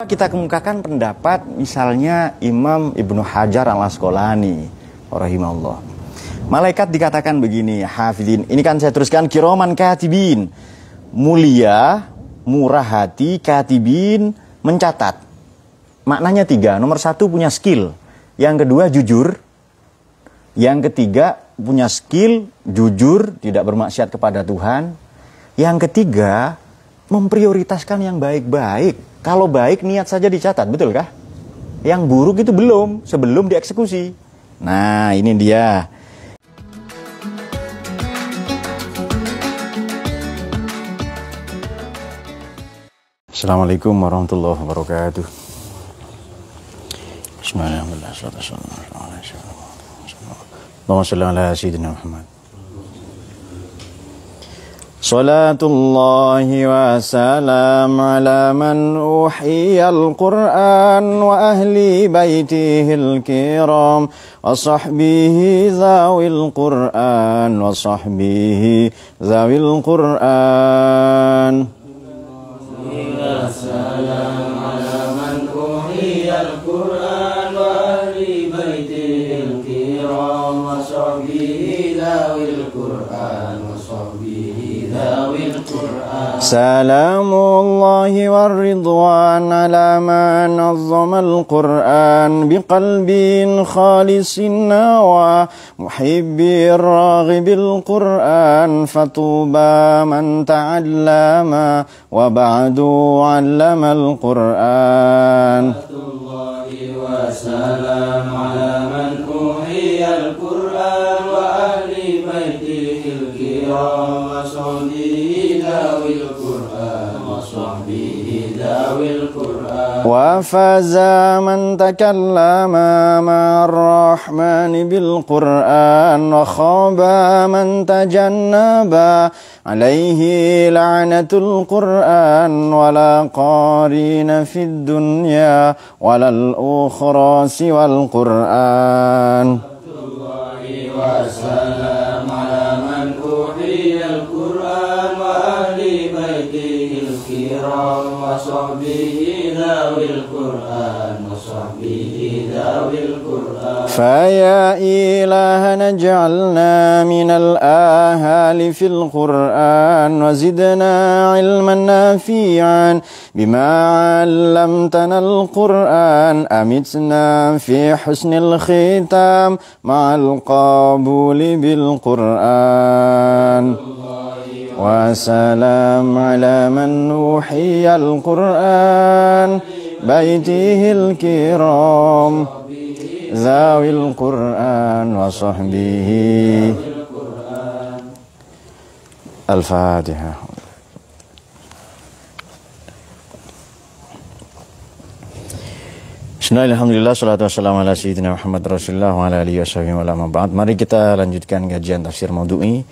Kita kemukakan pendapat misalnya Imam Ibnu Hajar al Asqalani rahimahullah. Malaikat dikatakan begini, hafidin. Ini kan saya teruskan kiroman katibin. Mulia, murah hati, katibin, mencatat. Maknanya tiga. Nomor satu punya skill. Yang kedua jujur. Yang ketiga punya skill, jujur, tidak bermaksiat kepada Tuhan. Yang ketiga memprioritaskan yang baik-baik kalau baik niat saja dicatat, betul kah? Yang buruk itu belum, sebelum dieksekusi. Nah, ini dia. Assalamualaikum warahmatullahi wabarakatuh. Bismillahirrahmanirrahim. Allahumma salli ala sayyidina Muhammad. صلاة الله وسلام على من أوحي القرآن وأهل بيته الكرام وصحبه ذوي القرآن وصحبه ذوي القرآن. السلام سلام الله والرضوان على ما نظم القرآن بقلب خالص النوى محب الراغب القرآن فطوبى من تعلم وبعد علم القرآن. الله وسلام على من أوحي القرآن وأهل بيته الكرام. وفاز من تكلم مع الرحمن بالقرآن وخاب من تجنب عليه لعنة القرآن ولا قارين في الدنيا ولا الأخرى سوى القرآن. الله وصحبه ذوي القرآن وصحبه ذوي القرآن. فيا إلهنا اجعلنا من الآهال في القرآن وزدنا علما نافعا بما علمتنا القرآن. أمتنا في حسن الختام مع القبول بالقرآن. وسلام على من أوحي القرآن بيته الكرام ذوي القرآن وصحبه الفاتحة Bismillahirrahmanirrahim. Salatu wassalamu ala sayyidina Muhammad Rasulullah wa ala alihi wa Mari kita lanjutkan kajian tafsir Maudhu'i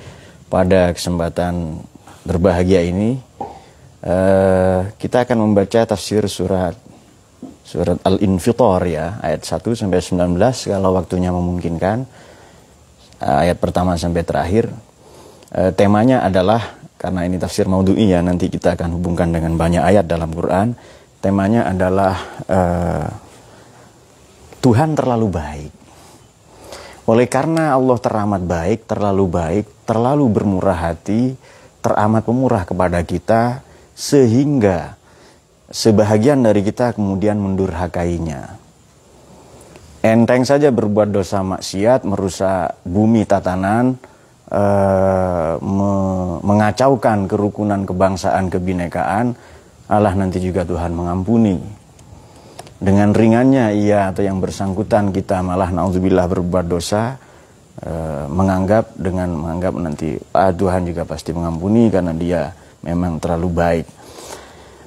pada kesempatan berbahagia ini. Uh, kita akan membaca tafsir surat surat Al-Infitar ya, ayat 1 sampai 19 kalau waktunya memungkinkan. Uh, ayat pertama sampai terakhir. Uh, temanya adalah karena ini tafsir maudhu'i ya, nanti kita akan hubungkan dengan banyak ayat dalam Quran. Temanya adalah uh, Tuhan terlalu baik. Oleh karena Allah teramat baik, terlalu baik, terlalu bermurah hati, teramat pemurah kepada kita, sehingga sebahagian dari kita kemudian mendurhakainya. Enteng saja berbuat dosa maksiat, merusak bumi tatanan, eh, me mengacaukan kerukunan kebangsaan, kebinekaan, Allah nanti juga Tuhan mengampuni dengan ringannya ia atau yang bersangkutan kita malah naudzubillah berbuat dosa e, menganggap dengan menganggap nanti ah, Tuhan juga pasti mengampuni karena dia memang terlalu baik.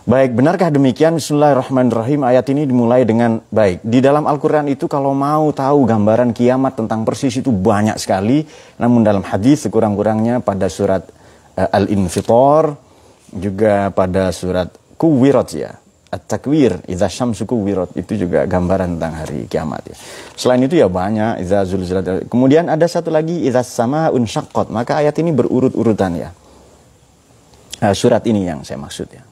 Baik, benarkah demikian? Bismillahirrahmanirrahim. Ayat ini dimulai dengan baik. Di dalam Al-Quran itu kalau mau tahu gambaran kiamat tentang persis itu banyak sekali. Namun dalam hadis sekurang-kurangnya pada surat uh, Al-Infitor, juga pada surat Kuwirat ya at-takwir idza syamsu kuwirat itu juga gambaran tentang hari kiamat ya. Selain itu ya banyak idza zulzilat. Kemudian ada satu lagi idza sama unsyaqqat. Maka ayat ini berurut-urutan ya. Nah, surat ini yang saya maksud ya.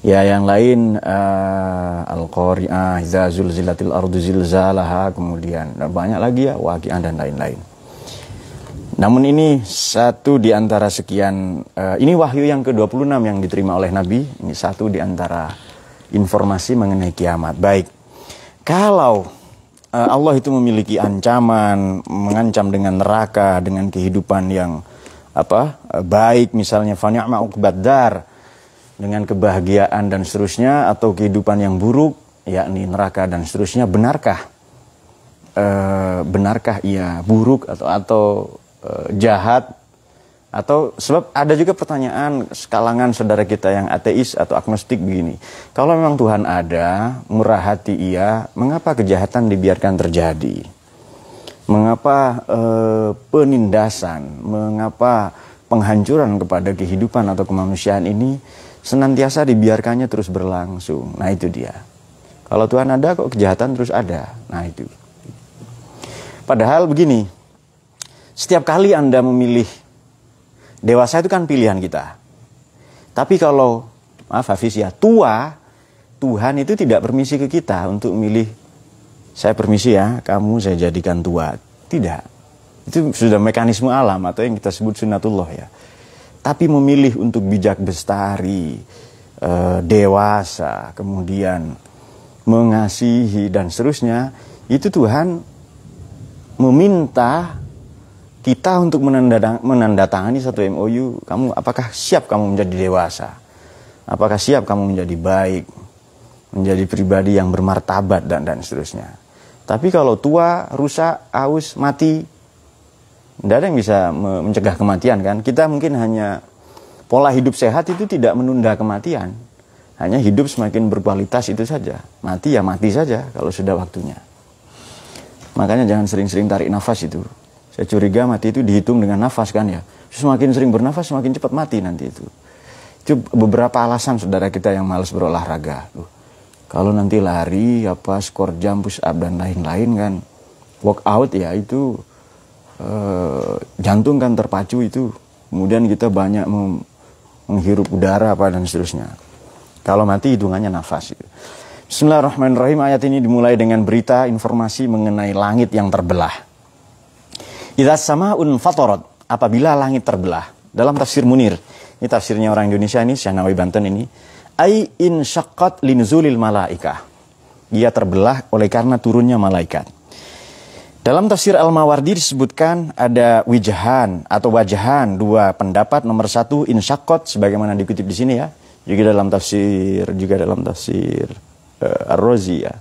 Ya yang lain uh, Al-Qari'ah, Iza zulzilatil ardu zilzalaha, kemudian dan banyak lagi ya waqi'ah dan lain-lain. Namun ini satu di antara sekian uh, ini wahyu yang ke-26 yang diterima oleh Nabi, ini satu di antara informasi mengenai kiamat. Baik. Kalau uh, Allah itu memiliki ancaman, mengancam dengan neraka, dengan kehidupan yang apa? Uh, baik misalnya fani'ma uqbaddar dengan kebahagiaan dan seterusnya atau kehidupan yang buruk yakni neraka dan seterusnya benarkah e, benarkah ia buruk atau atau jahat atau sebab ada juga pertanyaan sekalangan saudara kita yang ateis atau agnostik begini. Kalau memang Tuhan ada, murah hati ia, mengapa kejahatan dibiarkan terjadi? Mengapa e, penindasan, mengapa penghancuran kepada kehidupan atau kemanusiaan ini senantiasa dibiarkannya terus berlangsung. Nah itu dia. Kalau Tuhan ada kok kejahatan terus ada. Nah itu. Padahal begini, setiap kali Anda memilih dewasa itu kan pilihan kita. Tapi kalau maaf Hafiz ya, tua, Tuhan itu tidak permisi ke kita untuk memilih saya permisi ya, kamu saya jadikan tua. Tidak. Itu sudah mekanisme alam atau yang kita sebut sunatullah ya tapi memilih untuk bijak bestari, e, dewasa, kemudian mengasihi dan seterusnya, itu Tuhan meminta kita untuk menandatangani satu MOU. Kamu apakah siap kamu menjadi dewasa? Apakah siap kamu menjadi baik? Menjadi pribadi yang bermartabat dan dan seterusnya. Tapi kalau tua, rusak, aus, mati, tidak ada yang bisa mencegah kematian kan. Kita mungkin hanya pola hidup sehat itu tidak menunda kematian. Hanya hidup semakin berkualitas itu saja. Mati ya mati saja kalau sudah waktunya. Makanya jangan sering-sering tarik nafas itu. Saya curiga mati itu dihitung dengan nafas kan ya. Semakin sering bernafas semakin cepat mati nanti itu. Itu beberapa alasan saudara kita yang malas berolahraga. Loh, kalau nanti lari, apa skor jam, push up dan lain-lain kan. Workout ya itu Eh, jantung kan terpacu itu kemudian kita banyak menghirup udara apa dan seterusnya kalau mati hitungannya nafas itu. Bismillahirrahmanirrahim ayat ini dimulai dengan berita informasi mengenai langit yang terbelah Idza samaun fatorot apabila langit terbelah. Dalam tafsir Munir ini tafsirnya orang Indonesia ini Syahnawi Banten ini ai in syaqqat linzulil malaikah. Ia terbelah oleh karena turunnya malaikat. Dalam tafsir Al-Mawardi disebutkan ada wijahan atau wajahan dua pendapat. Nomor satu insyakot sebagaimana dikutip di sini ya. Juga dalam tafsir juga dalam tafsir uh, Ar-Razi ya.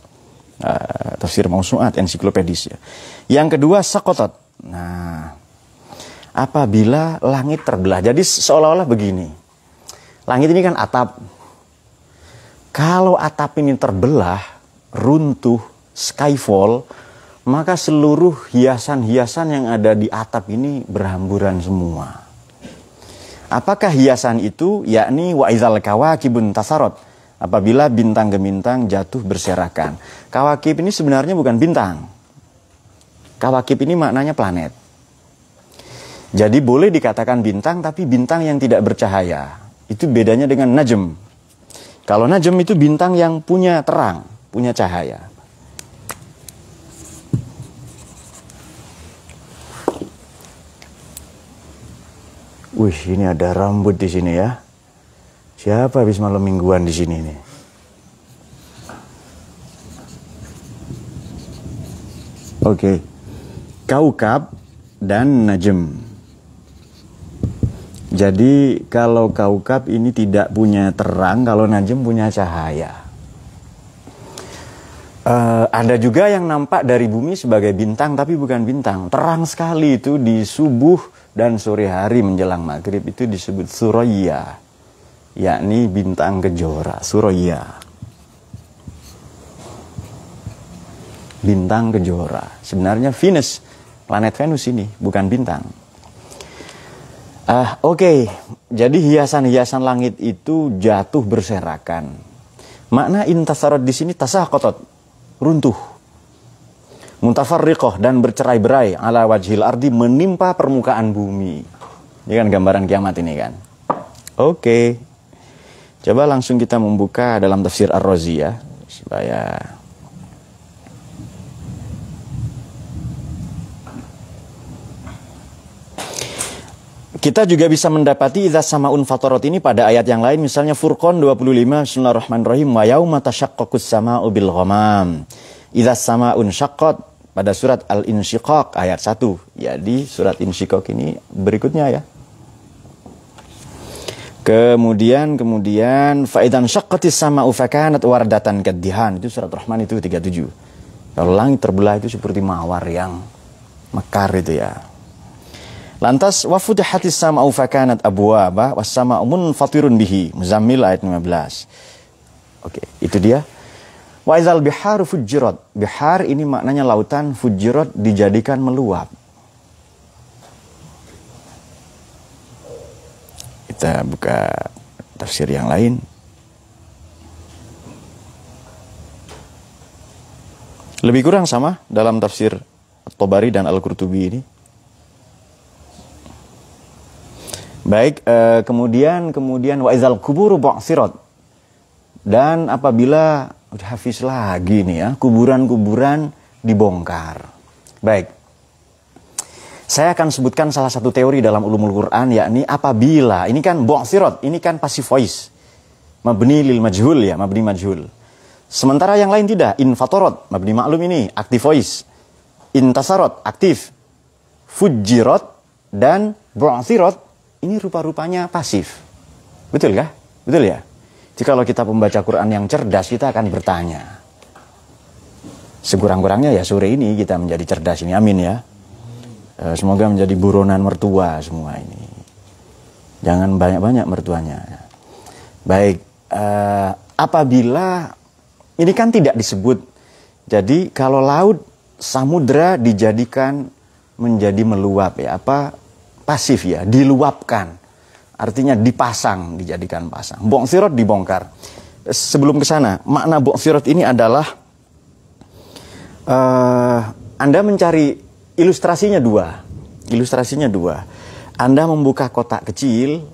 Uh, tafsir Mausuat ensiklopedis ya. Yang kedua sakotot nah apabila langit terbelah jadi seolah-olah begini langit ini kan atap kalau atap ini terbelah runtuh skyfall maka seluruh hiasan-hiasan yang ada di atap ini berhamburan semua. Apakah hiasan itu? Yakni wa izal kawakibun tasarot. Apabila bintang gemintang jatuh berserakan. Kawakib ini sebenarnya bukan bintang. Kawakib ini maknanya planet. Jadi boleh dikatakan bintang tapi bintang yang tidak bercahaya. Itu bedanya dengan najem. Kalau najem itu bintang yang punya terang, punya cahaya. Wih, ini ada rambut di sini ya. Siapa habis malam mingguan di sini nih? Oke. Okay. Kaukab dan Najem. Jadi kalau kaukab ini tidak punya terang, kalau Najem punya cahaya. Uh, ada juga yang nampak dari bumi sebagai bintang tapi bukan bintang. Terang sekali itu di subuh dan sore hari menjelang maghrib itu disebut suraya yakni bintang kejora suraya bintang kejora sebenarnya Venus planet Venus ini bukan bintang ah oke okay. jadi hiasan-hiasan langit itu jatuh berserakan makna intasarot di sini tasah kotot runtuh muntafarriqah dan bercerai-berai ala wajhil ardi menimpa permukaan bumi. Ini kan gambaran kiamat ini kan. Oke. Okay. Coba langsung kita membuka dalam tafsir Ar-Razi ya supaya Kita juga bisa mendapati idza samaun fatorot ini pada ayat yang lain misalnya Furqan 25 Bismillahirrahmanirrahim wa yauma tashaqqaqus sama'u bil ghamam. Idza samaun syaqqat pada surat Al-Insyiqaq ayat 1. Ya di surat Insyiqaq ini berikutnya ya. Kemudian kemudian faidan syaqqatis sama'u fakanat wardatan kaddihan itu surat Rahman itu 37. Kalau langit terbelah itu seperti mawar yang mekar itu ya. Lantas wa futihatis sama'u fakanat abwaba was sama'u munfatirun bihi. Muzammil ayat 15. Oke, itu dia. Wa izal bihar fujirat. Bihar ini maknanya lautan, fujirat dijadikan meluap. Kita buka tafsir yang lain. Lebih kurang sama dalam tafsir Tobari dan Al-Qurtubi ini. Baik, eh, kemudian kemudian wa izal kuburu ba'sirat. Dan apabila udah hafiz lagi nih ya, kuburan-kuburan dibongkar. Baik. Saya akan sebutkan salah satu teori dalam ulumul Quran yakni apabila ini kan ba'sirat, ini kan passive voice. Mabni lil majhul ya, mabni majhul. Sementara yang lain tidak, infatorat, mabni maklum ini, aktif voice. Intasarot, aktif. Fujirat dan ba'sirat ini rupa-rupanya pasif. Betul kah? Betul ya? Jadi kalau kita pembaca Quran yang cerdas, kita akan bertanya. Sekurang-kurangnya ya sore ini kita menjadi cerdas ini. Amin ya. Eh, semoga menjadi buronan mertua semua ini. Jangan banyak-banyak mertuanya. Baik, uh, apabila ini kan tidak disebut. Jadi kalau laut samudra dijadikan menjadi meluap ya apa pasif ya, diluapkan. Artinya dipasang, dijadikan pasang. Bong sirot dibongkar. Sebelum ke sana, makna bong sirot ini adalah uh, Anda mencari ilustrasinya dua. Ilustrasinya dua. Anda membuka kotak kecil,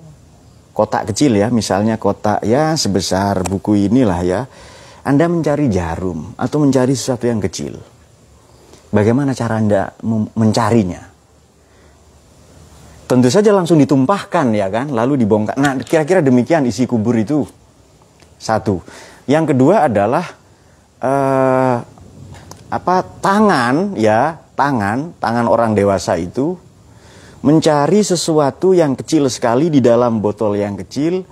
kotak kecil ya, misalnya kotak ya sebesar buku inilah ya. Anda mencari jarum atau mencari sesuatu yang kecil. Bagaimana cara Anda mencarinya? Tentu saja langsung ditumpahkan ya kan, lalu dibongkar. Nah, kira-kira demikian isi kubur itu. Satu. Yang kedua adalah uh, apa tangan ya, tangan, tangan orang dewasa itu mencari sesuatu yang kecil sekali di dalam botol yang kecil.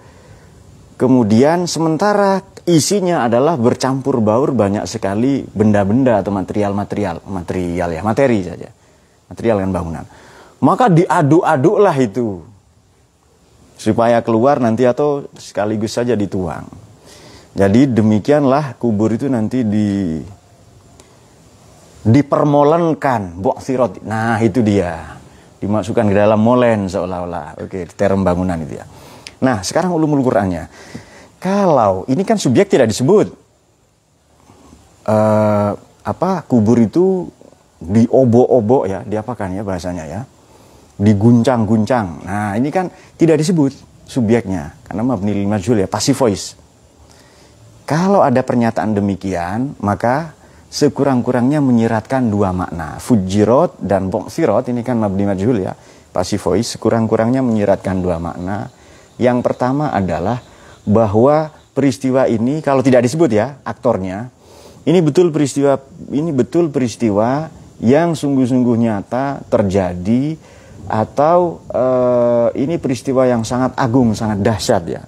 Kemudian sementara isinya adalah bercampur baur banyak sekali benda-benda atau material-material, material ya, materi saja. Material dan bangunan maka diaduk-aduklah itu. Supaya keluar nanti atau sekaligus saja dituang. Jadi demikianlah kubur itu nanti di dipermolenkan sirot. Nah, itu dia. Dimasukkan ke dalam molen seolah-olah. Oke, term bangunan itu ya. Nah, sekarang ulumul Qur'annya. Kalau ini kan subjek tidak disebut. Uh, apa kubur itu diobok-obok ya, diapakan ya bahasanya ya diguncang-guncang. Nah, ini kan tidak disebut subjeknya karena mabni lil majhul ya, passive voice. Kalau ada pernyataan demikian, maka sekurang-kurangnya menyiratkan dua makna. Fujirot dan bongsirot ini kan mabni majhul ya, passive voice sekurang-kurangnya menyiratkan dua makna. Yang pertama adalah bahwa peristiwa ini kalau tidak disebut ya aktornya, ini betul peristiwa ini betul peristiwa yang sungguh-sungguh nyata terjadi atau uh, ini peristiwa yang sangat agung, sangat dahsyat ya.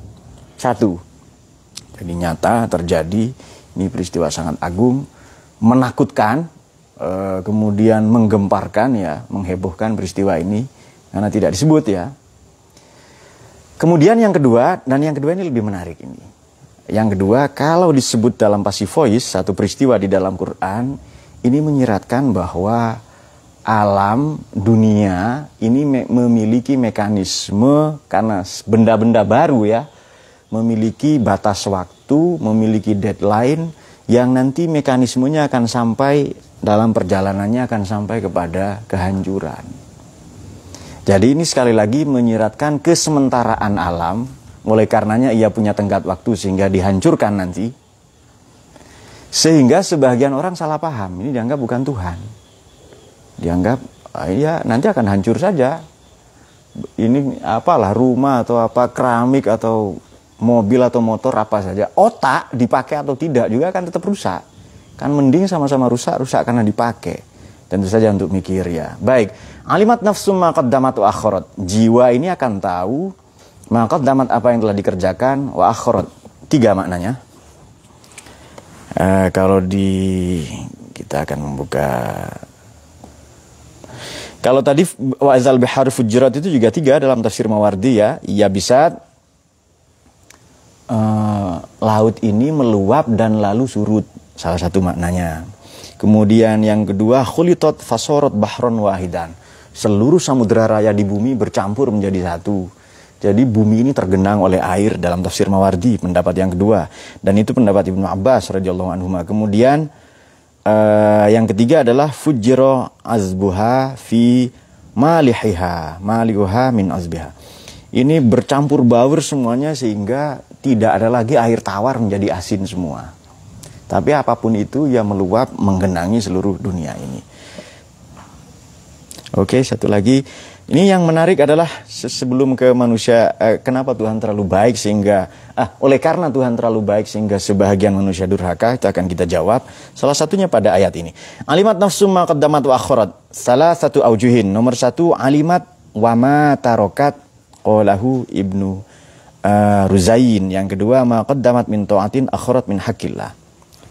Satu, jadi nyata terjadi ini peristiwa sangat agung, menakutkan, uh, kemudian menggemparkan ya, menghebohkan peristiwa ini karena tidak disebut ya. Kemudian yang kedua dan yang kedua ini lebih menarik ini. Yang kedua, kalau disebut dalam passive voice satu peristiwa di dalam Quran ini menyiratkan bahwa alam dunia ini me memiliki mekanisme karena benda-benda baru ya memiliki batas waktu, memiliki deadline yang nanti mekanismenya akan sampai dalam perjalanannya akan sampai kepada kehancuran. Jadi ini sekali lagi menyiratkan kesementaraan alam, oleh karenanya ia punya tenggat waktu sehingga dihancurkan nanti. Sehingga sebagian orang salah paham, ini dianggap bukan Tuhan. Dianggap ya nanti akan hancur saja. Ini apalah rumah atau apa keramik atau mobil atau motor apa saja. Otak dipakai atau tidak juga akan tetap rusak. Kan mending sama-sama rusak, rusak karena dipakai. Tentu saja untuk mikir ya. Baik, alimat nafsu maqaddamat wa akhirat. Jiwa ini akan tahu maqaddamat apa yang telah dikerjakan wa akhirat. Tiga maknanya. Uh, kalau di kita akan membuka kalau tadi wa'azal bihar fujirat itu juga tiga dalam tafsir Mawardi ya. Ya bisa uh, laut ini meluap dan lalu surut. Salah satu maknanya. Kemudian yang kedua, khulitot fasorot bahron wahidan. Seluruh samudera raya di bumi bercampur menjadi satu. Jadi bumi ini tergenang oleh air dalam tafsir Mawardi, pendapat yang kedua. Dan itu pendapat Ibnu Abbas radhiyallahu anhu. Kemudian uh, yang ketiga adalah fujiro azbuha fi malihiha, maliha min azbiha. Ini bercampur baur semuanya sehingga tidak ada lagi air tawar menjadi asin semua. Tapi apa pun itu ya meluap menggenangi seluruh dunia ini. Oke, satu lagi. Ini yang menarik adalah sebelum ke manusia, eh, kenapa Tuhan terlalu baik sehingga, ah, oleh karena Tuhan terlalu baik sehingga sebahagian manusia durhaka, itu akan kita jawab. Salah satunya pada ayat ini. Alimat nafsu ma qaddamat wa akhirat. Salah satu aujuhin. Nomor satu, alimat wama tarokat qolahu ibnu uh, Ruzain. Yang kedua, ma qaddamat min ta'atin akhirat min hakillah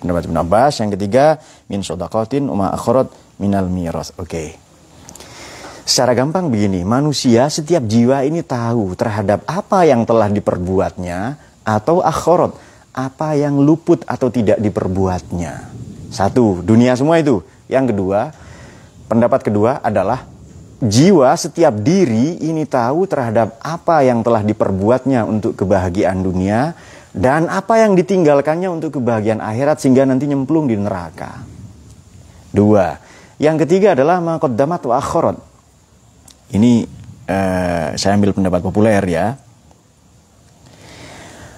pendapat Ibn Abbas. Yang ketiga, min sodakotin uma akhorot minal miros. Oke. Okay. Secara gampang begini, manusia setiap jiwa ini tahu terhadap apa yang telah diperbuatnya atau akhorot, apa yang luput atau tidak diperbuatnya. Satu, dunia semua itu. Yang kedua, pendapat kedua adalah jiwa setiap diri ini tahu terhadap apa yang telah diperbuatnya untuk kebahagiaan dunia dan apa yang ditinggalkannya untuk kebahagiaan akhirat sehingga nanti nyemplung di neraka. Dua. Yang ketiga adalah maqaddamat wa akhirat. Ini eh, saya ambil pendapat populer ya.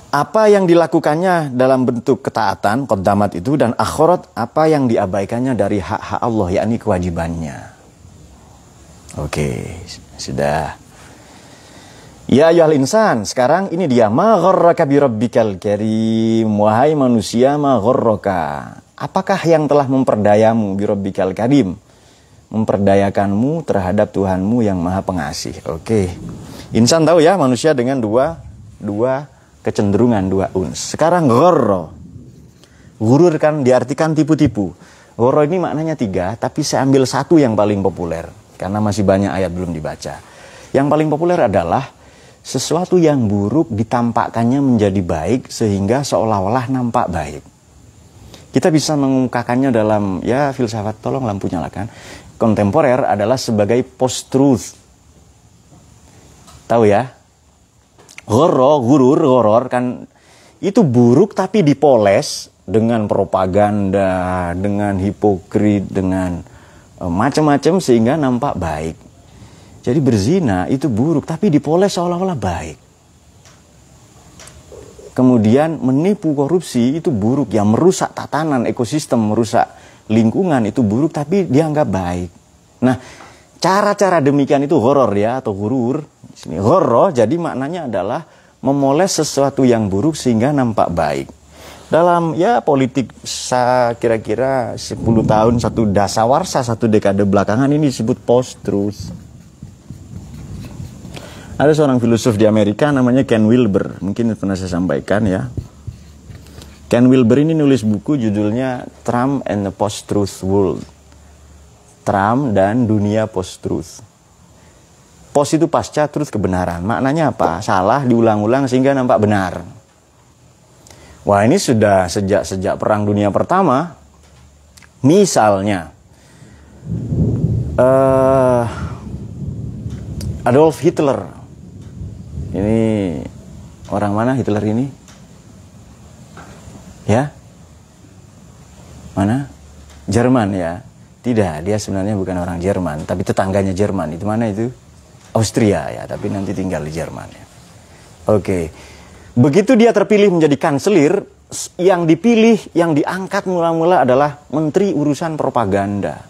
Apa yang dilakukannya dalam bentuk ketaatan, qaddamat itu dan akhirat apa yang diabaikannya dari hak-hak Allah yakni kewajibannya. Oke, sudah. Ya ayuhal insan, sekarang ini dia. Ma gharraka bi rabbikal karim. Wahai manusia, ma gharraka. Apakah yang telah memperdayamu bi rabbikal karim? Memperdayakanmu terhadap Tuhanmu yang maha pengasih. Oke. Insan tahu ya, manusia dengan dua dua kecenderungan, dua uns. Sekarang gharra. Gurur kan diartikan tipu-tipu. Gharra ini maknanya tiga, tapi saya ambil satu yang paling populer. Karena masih banyak ayat belum dibaca. Yang paling populer adalah sesuatu yang buruk ditampakkannya menjadi baik sehingga seolah-olah nampak baik. Kita bisa mengungkapkannya dalam ya filsafat tolong lampu nyalakan. Kontemporer adalah sebagai post truth. Tahu ya? Horor, gurur, horor kan itu buruk tapi dipoles dengan propaganda, dengan hipokrit, dengan uh, macam-macam sehingga nampak baik. Jadi berzina itu buruk, tapi dipoles seolah-olah baik. Kemudian menipu korupsi itu buruk, yang merusak tatanan ekosistem, merusak lingkungan itu buruk, tapi dianggap baik. Nah, cara-cara demikian itu horor ya atau gurur. Sini horor jadi maknanya adalah memoles sesuatu yang buruk sehingga nampak baik. Dalam ya politik kira-kira 10 tahun satu dasawarsa satu dekade belakangan ini disebut post truth. Ada seorang filosof di Amerika namanya Ken Wilber, mungkin pernah saya sampaikan ya. Ken Wilber ini nulis buku judulnya Trump and the Post-Truth World. Trump dan dunia post-truth. Post itu pasca, truth kebenaran. Maknanya apa? Salah diulang-ulang sehingga nampak benar. Wah ini sudah sejak sejak perang dunia pertama. Misalnya, uh, Adolf Hitler ini orang mana Hitler ini? Ya? Mana? Jerman ya. Tidak, dia sebenarnya bukan orang Jerman, tapi tetangganya Jerman. Itu mana itu? Austria ya, tapi nanti tinggal di Jerman ya. Oke. Begitu dia terpilih menjadi kanselir, yang dipilih, yang diangkat mula-mula adalah menteri urusan propaganda.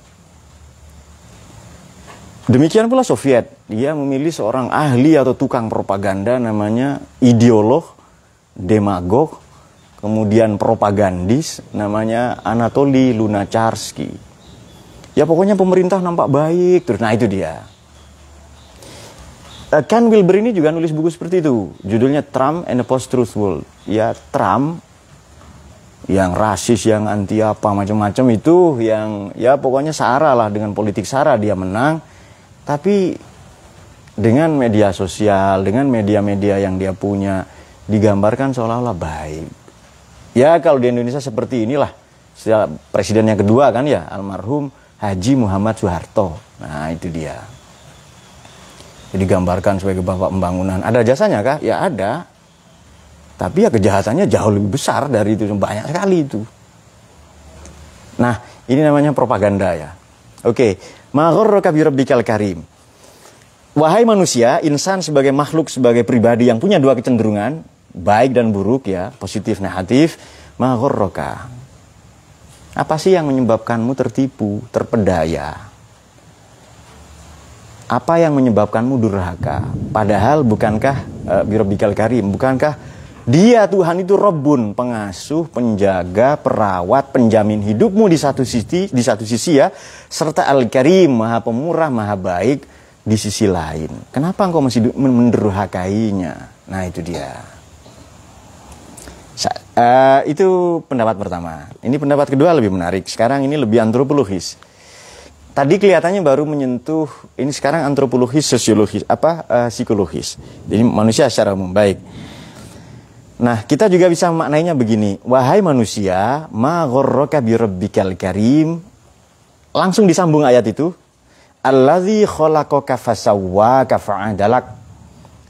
Demikian pula Soviet, dia memilih seorang ahli atau tukang propaganda namanya ideolog, demagog, kemudian propagandis namanya Anatoly Lunacharsky. Ya pokoknya pemerintah nampak baik terus. Nah itu dia. Uh, Ken Wilber ini juga nulis buku seperti itu. Judulnya Trump and the Post-Truth World. Ya Trump yang rasis, yang anti apa macam-macam itu yang ya pokoknya sara lah dengan politik sara dia menang. Tapi dengan media sosial, dengan media-media yang dia punya digambarkan seolah-olah baik. Ya kalau di Indonesia seperti inilah. Presiden yang kedua kan ya almarhum Haji Muhammad Soeharto. Nah itu dia digambarkan sebagai bapak pembangunan. Ada jasanya kah? Ya ada. Tapi ya kejahatannya jauh lebih besar dari itu, banyak sekali itu. Nah, ini namanya propaganda ya. Oke, maghurraka bi rabbikal karim. Wahai manusia, insan sebagai makhluk, sebagai pribadi yang punya dua kecenderungan, baik dan buruk ya, positif negatif, maghurraka. Apa sih yang menyebabkanmu tertipu, terpedaya? apa yang menyebabkanmu durhaka? Padahal bukankah uh, birobikal karim, bukankah dia Tuhan itu Robun, pengasuh, penjaga, perawat, penjamin hidupmu di satu sisi, di satu sisi ya, serta Al-Karim, Maha Pemurah, Maha Baik di sisi lain. Kenapa engkau masih mendurhakainya? Nah, itu dia. Uh, itu pendapat pertama. Ini pendapat kedua lebih menarik. Sekarang ini lebih antropologis. Tadi kelihatannya baru menyentuh ini sekarang antropologis, sosiologis, apa uh, psikologis. Jadi manusia secara umum baik. Nah, kita juga bisa maknainya begini. Wahai manusia, ma gharraka bi rabbikal karim. Langsung disambung ayat itu. Allazi khalaqaka fasawwaka fa'adalak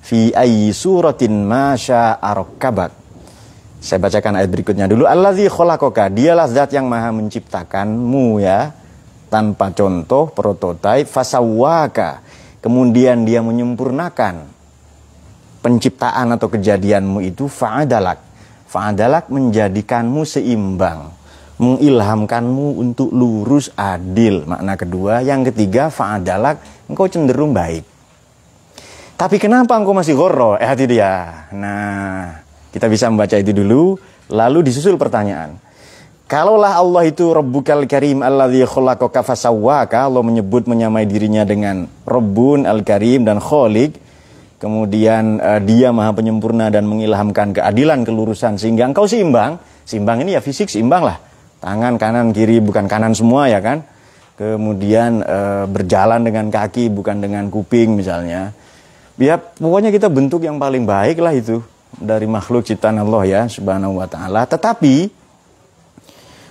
fi ayyi suratin ma syaa Saya bacakan ayat berikutnya dulu. Allazi khalaqaka, dialah zat yang maha menciptakanmu ya. Tanpa contoh prototipe fasawaka kemudian dia menyempurnakan. Penciptaan atau kejadianmu itu fa'adalak. Fa'adalak menjadikanmu seimbang. Mengilhamkanmu untuk lurus adil. Makna kedua. Yang ketiga fa'adalak engkau cenderung baik. Tapi kenapa engkau masih goro eh hati dia. Nah kita bisa membaca itu dulu lalu disusul pertanyaan Kalaulah Allah itu Rabbukal Karim alladzi khalaqaka fasawwaka, Allah menyebut menyamai dirinya dengan Rabbun Al-Karim dan Khaliq, kemudian uh, dia Maha penyempurna dan mengilhamkan keadilan, kelurusan sehingga engkau seimbang. Seimbang ini ya fisik seimbang lah. Tangan kanan kiri bukan kanan semua ya kan. Kemudian uh, berjalan dengan kaki bukan dengan kuping misalnya. Ya pokoknya kita bentuk yang paling baik lah itu dari makhluk ciptaan Allah ya Subhanahu wa taala. Tetapi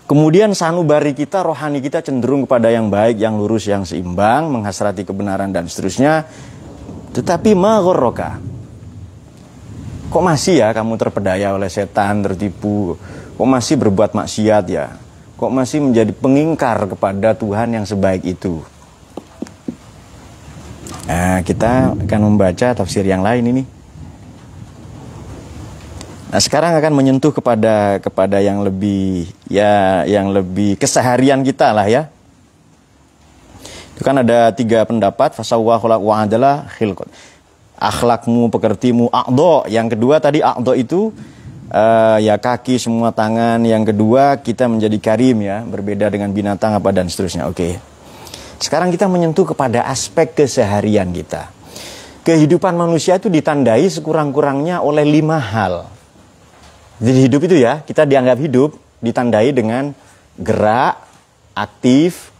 Kemudian sanubari kita, rohani kita cenderung kepada yang baik, yang lurus, yang seimbang, menghasrati kebenaran dan seterusnya. Tetapi maghorroka. Kok masih ya kamu terpedaya oleh setan, tertipu? Kok masih berbuat maksiat ya? Kok masih menjadi pengingkar kepada Tuhan yang sebaik itu? Nah, kita akan membaca tafsir yang lain ini. Nah, sekarang akan menyentuh kepada kepada yang lebih ya yang lebih keseharian kita lah ya. Itu kan ada tiga pendapat fasawwa wa adalah khilqat. Akhlakmu, pekertimu, akdo. Yang kedua tadi akdo itu uh, ya kaki semua tangan. Yang kedua kita menjadi karim ya, berbeda dengan binatang apa dan seterusnya. Oke. Okay. Sekarang kita menyentuh kepada aspek keseharian kita. Kehidupan manusia itu ditandai sekurang-kurangnya oleh lima hal. Jadi hidup itu ya, kita dianggap hidup ditandai dengan gerak, aktif,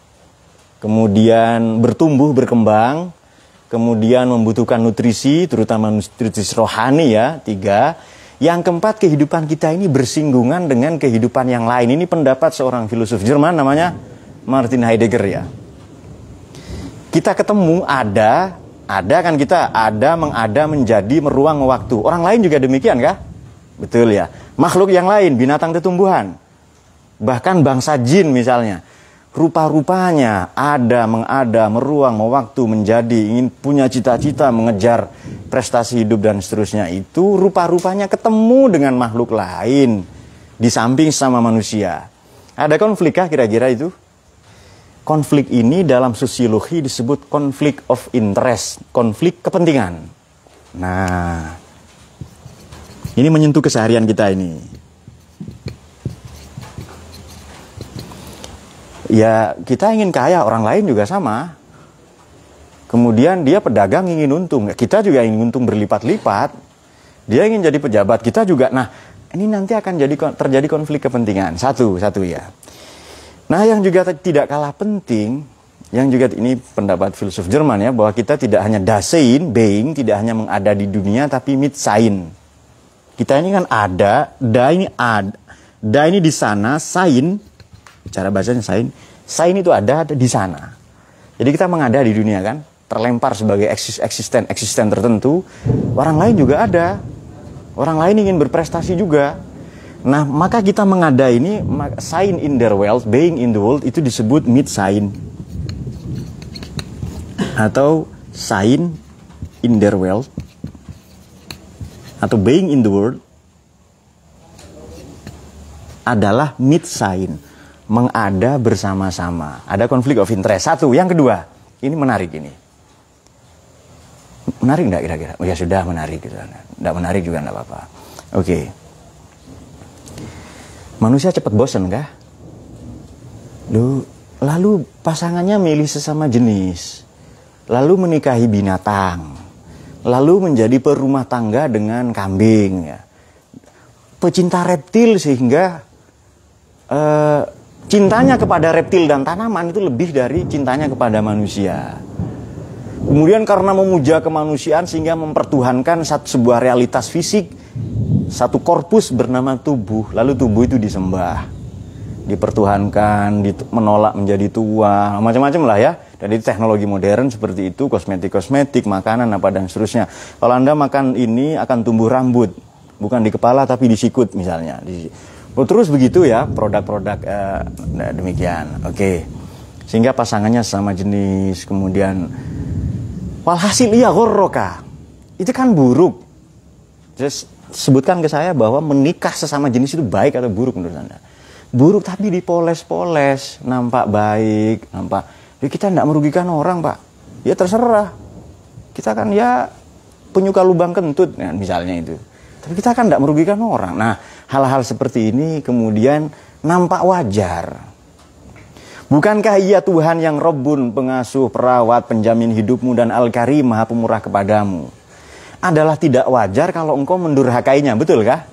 kemudian bertumbuh, berkembang, kemudian membutuhkan nutrisi, terutama nutrisi rohani ya, tiga. Yang keempat, kehidupan kita ini bersinggungan dengan kehidupan yang lain. Ini pendapat seorang filosof Jerman namanya Martin Heidegger ya. Kita ketemu ada, ada kan kita ada, mengada, menjadi, meruang waktu. Orang lain juga demikian kah? Betul ya makhluk yang lain, binatang tumbuhan. Bahkan bangsa jin misalnya. rupa-rupanya ada, mengada, meruang, mewaktu, menjadi, ingin punya cita-cita, mengejar prestasi hidup dan seterusnya itu rupa-rupanya ketemu dengan makhluk lain di samping sama manusia. Ada konflikkah kira-kira itu? Konflik ini dalam sosiologi disebut konflik of interest, konflik kepentingan. Nah, ini menyentuh keseharian kita ini. ya kita ingin kaya, orang lain juga sama. Kemudian dia pedagang ingin untung, kita juga ingin untung berlipat-lipat. Dia ingin jadi pejabat, kita juga. Nah, ini nanti akan jadi terjadi konflik kepentingan. Satu, satu ya. Nah, yang juga tidak kalah penting, yang juga ini pendapat filsuf Jerman ya, bahwa kita tidak hanya dasein, being, tidak hanya mengada di dunia, tapi mitsein. Kita ini kan ada, da ini ada, da ini di sana, sain cara bacanya sain sain itu ada, di sana. Jadi kita mengada di dunia kan terlempar sebagai eksisten eksisten tertentu. Orang lain juga ada. Orang lain ingin berprestasi juga. Nah maka kita mengada ini sign in their world being in the world itu disebut mid sign atau sign in their world atau being in the world adalah mid sign mengada bersama-sama. Ada konflik of interest. Satu. Yang kedua, ini menarik ini. Menarik enggak kira-kira? Oh ya sudah menarik gitu. Enggak menarik juga enggak apa-apa. Oke. Okay. Manusia cepat bosan kah? Lu, lalu pasangannya milih sesama jenis. Lalu menikahi binatang. Lalu menjadi perumah tangga dengan kambing ya. Pecinta reptil sehingga uh, cintanya kepada reptil dan tanaman itu lebih dari cintanya kepada manusia. Kemudian karena memuja kemanusiaan sehingga mempertuhankan satu sebuah realitas fisik, satu korpus bernama tubuh, lalu tubuh itu disembah, dipertuhankan, menolak menjadi tua, macam-macam lah ya. Dan itu teknologi modern seperti itu, kosmetik-kosmetik, makanan apa dan seterusnya. Kalau Anda makan ini akan tumbuh rambut, bukan di kepala tapi di sikut misalnya. Di, Oh, terus begitu ya produk-produk uh, demikian. Oke. Okay. Sehingga pasangannya sama jenis, kemudian walhasil iya gorroka. Itu kan buruk. Just sebutkan ke saya bahwa menikah sesama jenis itu baik atau buruk menurut Anda? Buruk tapi dipoles-poles, nampak baik, nampak. Ya kita tidak merugikan orang, Pak. Ya terserah. Kita kan ya penyuka lubang kentut, ya, misalnya itu. Tapi kita kan tidak merugikan orang. Nah, hal-hal seperti ini kemudian nampak wajar. Bukankah ia Tuhan yang Robun, pengasuh, perawat, penjamin hidupmu dan Al-Karim, maha pemurah kepadamu? Adalah tidak wajar kalau engkau mendurhakainya, betul kah?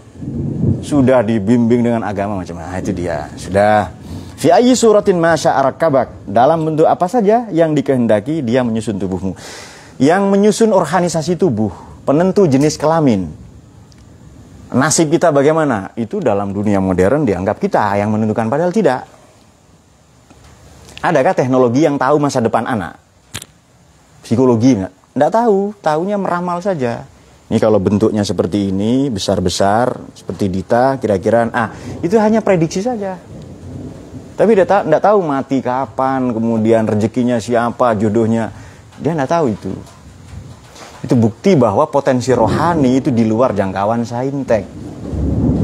Sudah dibimbing dengan agama macam mana? Nah, itu dia. Sudah. Fi ayyi suratin masya kabak. Dalam bentuk apa saja yang dikehendaki dia menyusun tubuhmu. Yang menyusun organisasi tubuh, penentu jenis kelamin, Nasib kita bagaimana? Itu dalam dunia modern dianggap kita yang menentukan padahal tidak. Adakah teknologi yang tahu masa depan anak? Psikologi enggak? Enggak tahu, tahunya meramal saja. Ini kalau bentuknya seperti ini, besar-besar, seperti Dita, kira-kira, ah, itu hanya prediksi saja. Tapi dia enggak tahu mati kapan, kemudian rezekinya siapa, jodohnya. Dia enggak tahu itu. Itu bukti bahwa potensi rohani itu di luar jangkauan saintek.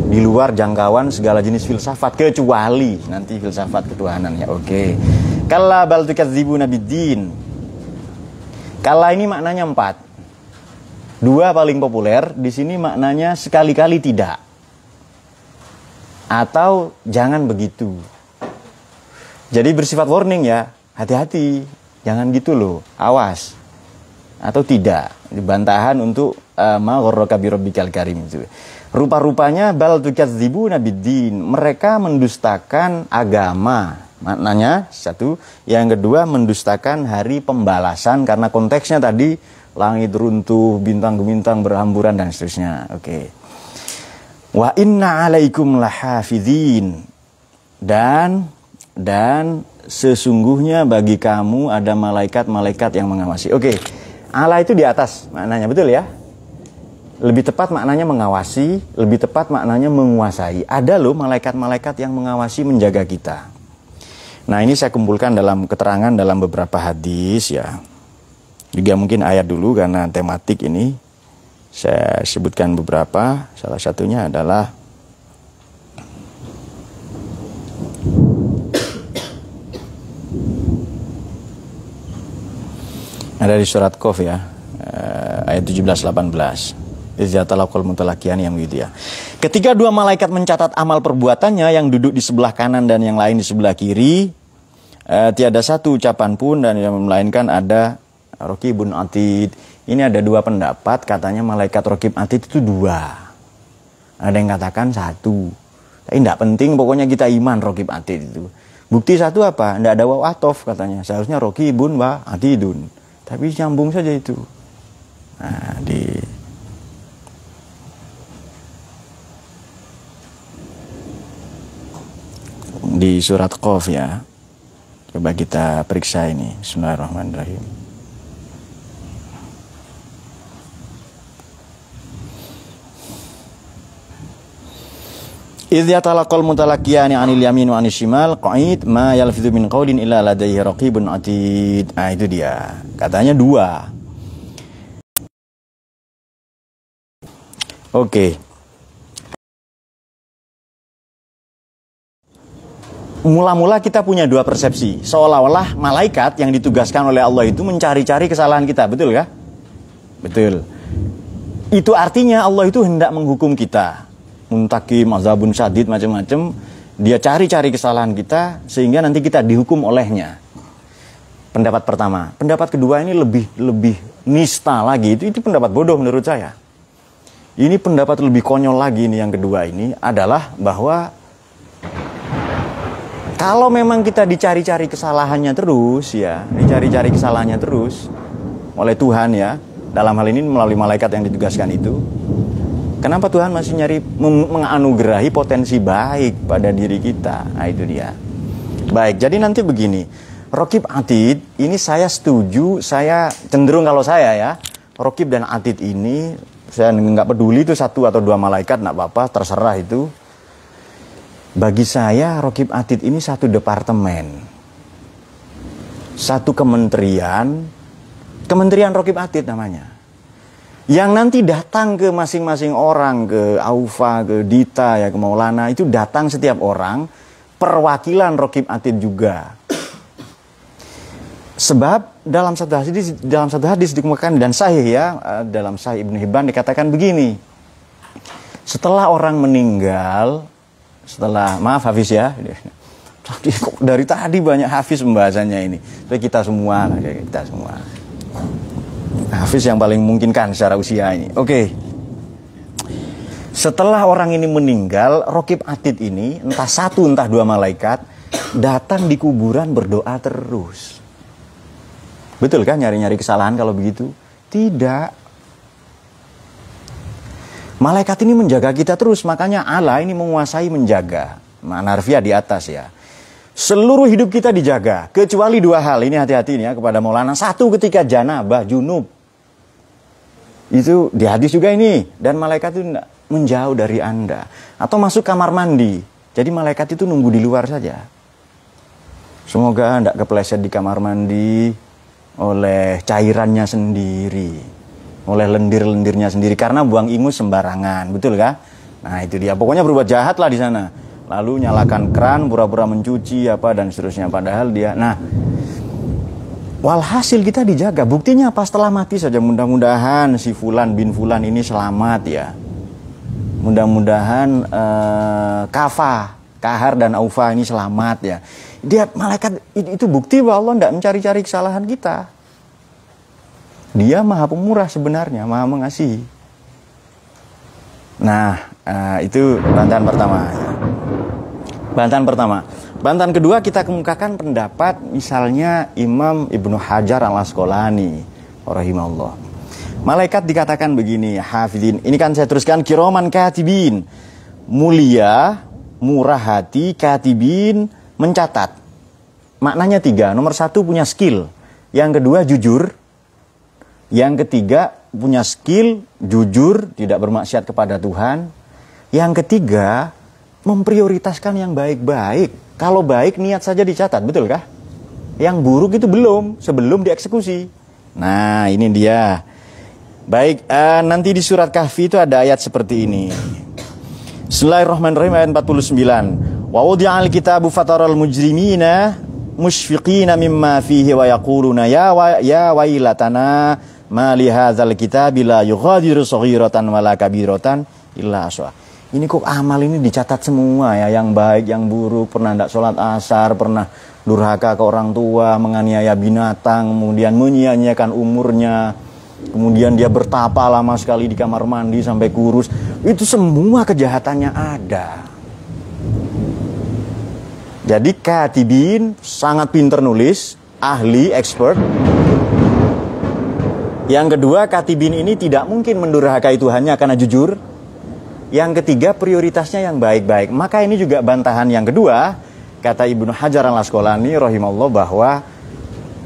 Di luar jangkauan segala jenis filsafat kecuali nanti filsafat ketuhanannya. Oke. Okay. Kalla bal tukadzibuna biddin. Kala ini maknanya empat. Dua paling populer, di sini maknanya sekali-kali tidak. Atau jangan begitu. Jadi bersifat warning ya, hati-hati. Jangan gitu loh, awas. Atau tidak bantahan untuk uh, ma karim. Itu rupa-rupanya bal tukadzibuna biddin. Mereka mendustakan agama. Maknanya satu. Yang kedua mendustakan hari pembalasan karena konteksnya tadi langit runtuh bintang-bintang berhamburan dan seterusnya. Oke. Okay. wa inna alaikum lahafidhin. Dan dan sesungguhnya bagi kamu ada malaikat-malaikat yang mengawasi oke okay. Allah itu di atas maknanya, betul ya? Lebih tepat maknanya mengawasi, lebih tepat maknanya menguasai. Ada loh malaikat-malaikat yang mengawasi menjaga kita. Nah ini saya kumpulkan dalam keterangan dalam beberapa hadis ya. Juga mungkin ayat dulu karena tematik ini saya sebutkan beberapa. Salah satunya adalah ada di surat Qaf ya eh, ayat 17 18 Izyatalakul mutalakian yang ya. Ketika dua malaikat mencatat amal perbuatannya yang duduk di sebelah kanan dan yang lain di sebelah kiri, eh, tiada satu ucapan pun dan yang melainkan ada Rokibun Atid. Ini ada dua pendapat, katanya malaikat Rokib Atid itu dua. Ada yang katakan satu. Tapi tidak penting, pokoknya kita iman Rokib Atid itu. Bukti satu apa? Tidak ada waw atof katanya. Seharusnya Rokibun wa Atidun. Tapi nyambung saja itu. Nah, di di surat Qaf ya. Coba kita periksa ini. Bismillahirrahmanirrahim. Idh yatalaqal mutalaqiyani 'anil yamin wa 'anil shimal qa'id ma yalfidhu min qawlin illa ladayhi raqibun 'atid. Ah itu dia. Katanya dua. Oke. Okay. mula-mula kita punya dua persepsi. Seolah-olah malaikat yang ditugaskan oleh Allah itu mencari-cari kesalahan kita, betul kah? Betul. Itu artinya Allah itu hendak menghukum kita. Muntakim, azabun syadid, macam-macam. Dia cari-cari kesalahan kita sehingga nanti kita dihukum olehnya. Pendapat pertama. Pendapat kedua ini lebih lebih nista lagi. Itu itu pendapat bodoh menurut saya. Ini pendapat lebih konyol lagi ini yang kedua ini adalah bahwa kalau memang kita dicari-cari kesalahannya terus ya, dicari-cari kesalahannya terus oleh Tuhan ya, dalam hal ini melalui malaikat yang ditugaskan itu, kenapa Tuhan masih nyari menganugerahi potensi baik pada diri kita? Nah itu dia. Baik, jadi nanti begini, Rokib Atid ini saya setuju, saya cenderung kalau saya ya, Rokib dan Atid ini saya nggak peduli itu satu atau dua malaikat, nggak apa-apa, terserah itu bagi saya Rokib Atid ini satu departemen. Satu kementerian. Kementerian Rokib Atid namanya. Yang nanti datang ke masing-masing orang, ke Aufa, ke Dita, ya ke Maulana, itu datang setiap orang, perwakilan Rokib Atid juga. Sebab dalam satu hadis dalam satu hadis dikemukakan dan sahih ya eh, dalam sahih Ibnu Hibban dikatakan begini. Setelah orang meninggal, setelah maaf Hafiz ya dari tadi banyak Hafiz pembahasannya ini tapi kita semua kita semua Hafiz yang paling memungkinkan secara usia ini oke setelah orang ini meninggal Rokib Atid ini entah satu entah dua malaikat datang di kuburan berdoa terus betul kan nyari-nyari kesalahan kalau begitu tidak Malaikat ini menjaga kita terus, makanya Allah ini menguasai menjaga. Manarfia di atas ya. Seluruh hidup kita dijaga, kecuali dua hal. Ini hati-hati ya kepada Maulana. Satu ketika janabah, junub. Itu di hadis juga ini. Dan malaikat itu menjauh dari Anda. Atau masuk kamar mandi. Jadi malaikat itu nunggu di luar saja. Semoga tidak kepleset di kamar mandi oleh cairannya sendiri oleh lendir-lendirnya sendiri karena buang ingus sembarangan, betul kah? Nah itu dia, pokoknya berbuat jahat lah di sana. Lalu nyalakan keran, pura-pura mencuci apa dan seterusnya. Padahal dia, nah walhasil kita dijaga. Buktinya pas setelah mati saja mudah-mudahan si Fulan bin Fulan ini selamat ya. Mudah-mudahan uh, Kafa, Kahar dan Aufa ini selamat ya. Dia malaikat itu bukti bahwa Allah tidak mencari-cari kesalahan kita. Dia maha pemurah sebenarnya, maha mengasihi. Nah, uh, itu bantahan pertama. Bantahan pertama. Bantahan kedua kita kemukakan pendapat misalnya Imam Ibnu Hajar al Asqalani rahimahullah. Malaikat dikatakan begini, hafidin. Ini kan saya teruskan kiroman katibin. Mulia, murah hati, katibin, mencatat. Maknanya tiga. Nomor satu punya skill. Yang kedua jujur. Yang ketiga, punya skill, jujur, tidak bermaksiat kepada Tuhan. Yang ketiga, memprioritaskan yang baik-baik. Kalau baik niat saja dicatat, betul kah? Yang buruk itu belum, sebelum dieksekusi. Nah, ini dia. Baik, uh, nanti di surat Kahfi itu ada ayat seperti ini. Bismillahirrahmanirrahim ayat 49. Wa wudi'al kitabu fataral mujrimina musyfiqina mimma fihi wa yaquluna ya wa, ya wailatana ma li hadzal kitabi la yughadiru saghiratan wala kabiratan illa aswa. Ini kok amal ini dicatat semua ya, yang baik, yang buruk, pernah tidak sholat asar, pernah durhaka ke orang tua, menganiaya binatang, kemudian menyia-nyiakan umurnya, kemudian dia bertapa lama sekali di kamar mandi sampai kurus. Itu semua kejahatannya ada. Jadi katibin sangat pinter nulis, ahli, expert. Yang kedua, katibin ini tidak mungkin mendurhakai Tuhannya karena jujur. Yang ketiga, prioritasnya yang baik-baik. Maka ini juga bantahan yang kedua, kata Ibnu Hajar al Asqalani rahimahullah bahwa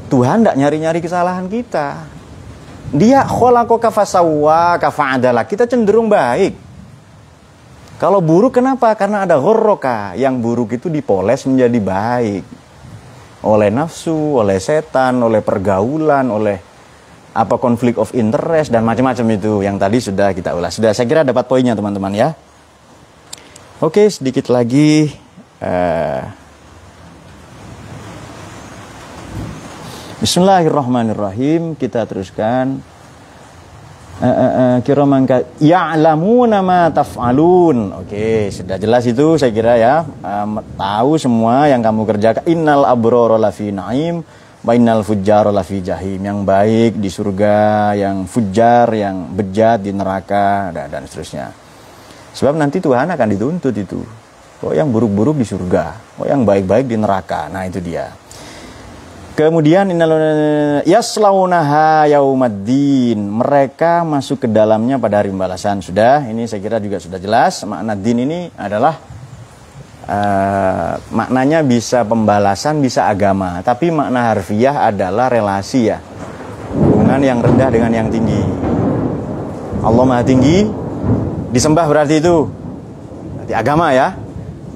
Tuhan tidak nyari-nyari kesalahan kita. Dia khalaqaka fasawwa kafa'adala. Kita cenderung baik. Kalau buruk kenapa? Karena ada ghurroka. Yang buruk itu dipoles menjadi baik. Oleh nafsu, oleh setan, oleh pergaulan, oleh apa konflik of interest dan macam-macam itu yang tadi sudah kita ulas. Sudah saya kira dapat poinnya teman-teman ya. Oke, sedikit lagi uh, Bismillahirrahmanirrahim. Kita teruskan. Uh, uh, uh, kiraman ya'lamuna ma taf'alun. Oke, sudah jelas itu saya kira ya. Tahu semua yang kamu kerjakan. Innal abrara lafi na'im wa innal fujjara lafi jahim. Yang baik di surga, yang fujar, yang bejat di neraka dan, dan seterusnya. Sebab nanti Tuhan akan dituntut itu. Oh yang buruk-buruk di surga, oh yang baik-baik di neraka. Nah, itu dia. Kemudian yaslaunaha yaumaddin. Mereka masuk ke dalamnya pada hari pembalasan. Sudah, ini saya kira juga sudah jelas. Makna din ini adalah uh, maknanya bisa pembalasan, bisa agama. Tapi makna harfiah adalah relasi ya. Hubungan yang rendah dengan yang tinggi. Allah Maha Tinggi disembah berarti itu. Berarti agama ya.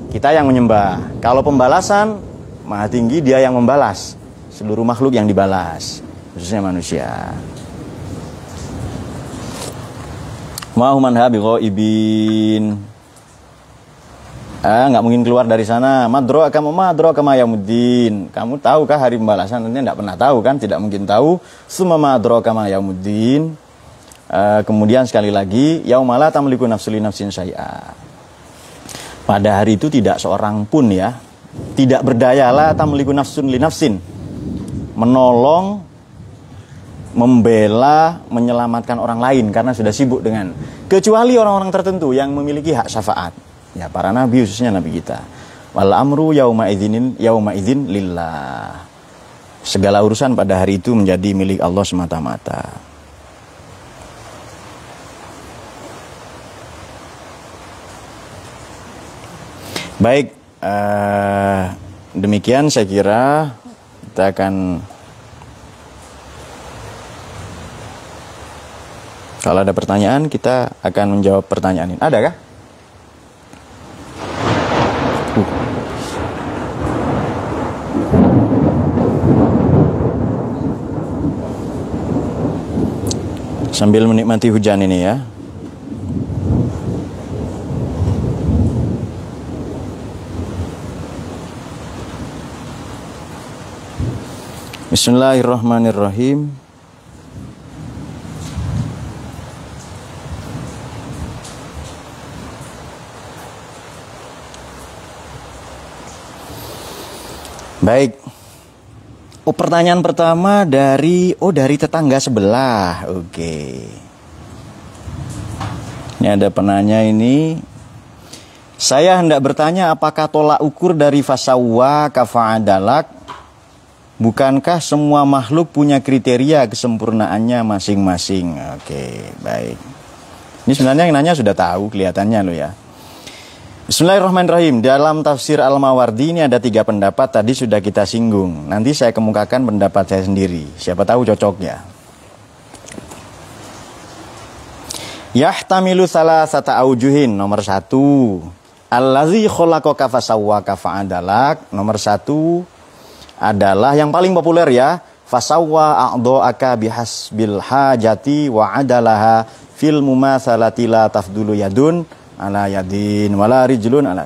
Kita yang menyembah. Kalau pembalasan Maha Tinggi dia yang membalas seluruh makhluk yang dibalas khususnya manusia Mahuman habi ibin ah nggak mungkin keluar dari sana. Madro kamu madro kama yamuddin kamu tahu kah hari pembalasan? Tentunya tidak pernah tahu kan? Tidak mungkin tahu. Semua madro kama yamuddin ah, kemudian sekali lagi yaumala tamliku nafsuli nafsin syai'a. Pada hari itu tidak seorang pun ya. Tidak berdayalah tamliku nafsun li nafsin. Menolong, membela, menyelamatkan orang lain karena sudah sibuk dengan. Kecuali orang-orang tertentu yang memiliki hak syafaat. Ya, para nabi khususnya nabi kita. Wal amru yauma idzinin yauma idzin lillah. Segala urusan pada hari itu menjadi milik Allah semata-mata. Baik, uh, demikian saya kira kita akan kalau ada pertanyaan kita akan menjawab pertanyaan ini. Ada Sambil menikmati hujan ini ya. Bismillahirrahmanirrahim. Baik. Oh, pertanyaan pertama dari oh dari tetangga sebelah. Oke. Ini ada penanya ini. Saya hendak bertanya apakah tolak ukur dari fasawa kafa'adalak Bukankah semua makhluk punya kriteria kesempurnaannya masing-masing? Oke, baik. Ini sebenarnya yang nanya sudah tahu kelihatannya loh ya. Bismillahirrahmanirrahim. Dalam tafsir Al-Mawardi ini ada tiga pendapat tadi sudah kita singgung. Nanti saya kemukakan pendapat saya sendiri. Siapa tahu cocoknya. Yahtamilu salah satu aujuhin nomor satu. Allazi khalaqaka fasawwaka fa'adalak. Nomor satu adalah yang paling populer ya. Fasawwa a'do'aka bihasbil hajati wa adalaha fil mumatsalati la tafdulu yadun ala yadin wala rijlun ala.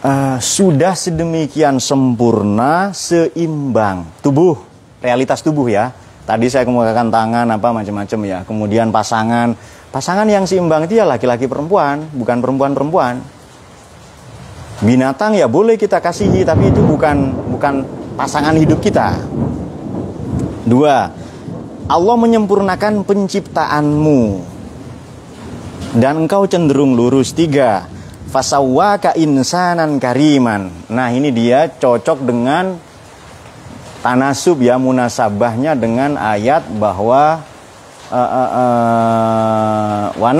Uh, sudah sedemikian sempurna, seimbang tubuh, realitas tubuh ya. Tadi saya kemukakan tangan apa macam-macam ya. Kemudian pasangan Pasangan yang seimbang itu ya laki-laki perempuan, bukan perempuan-perempuan. Binatang ya boleh kita kasihi, tapi itu bukan bukan pasangan hidup kita. Dua, Allah menyempurnakan penciptaanmu dan engkau cenderung lurus. Tiga, fasawwaka insanan kariman. Nah ini dia cocok dengan tanasub ya munasabahnya dengan ayat bahwa uh, uh, uh, wa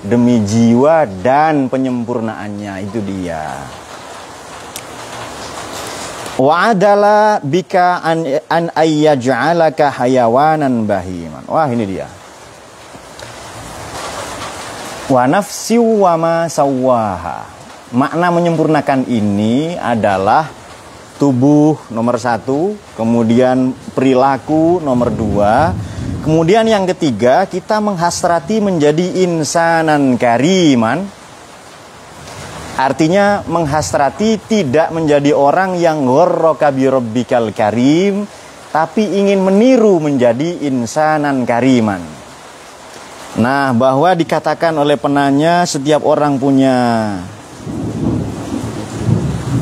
demi jiwa dan penyempurnaannya itu dia wa adala bika an an ayyaj'alaka hayawanan bahiman wah ini dia wa nafsi wa ma sawaha. Makna menyempurnakan ini adalah tubuh nomor satu, kemudian perilaku nomor dua, kemudian yang ketiga kita menghasrati menjadi insanan kariman, artinya menghasrati tidak menjadi orang yang ghorroka birobbikal karim, tapi ingin meniru menjadi insanan kariman. Nah, bahwa dikatakan oleh penanya setiap orang punya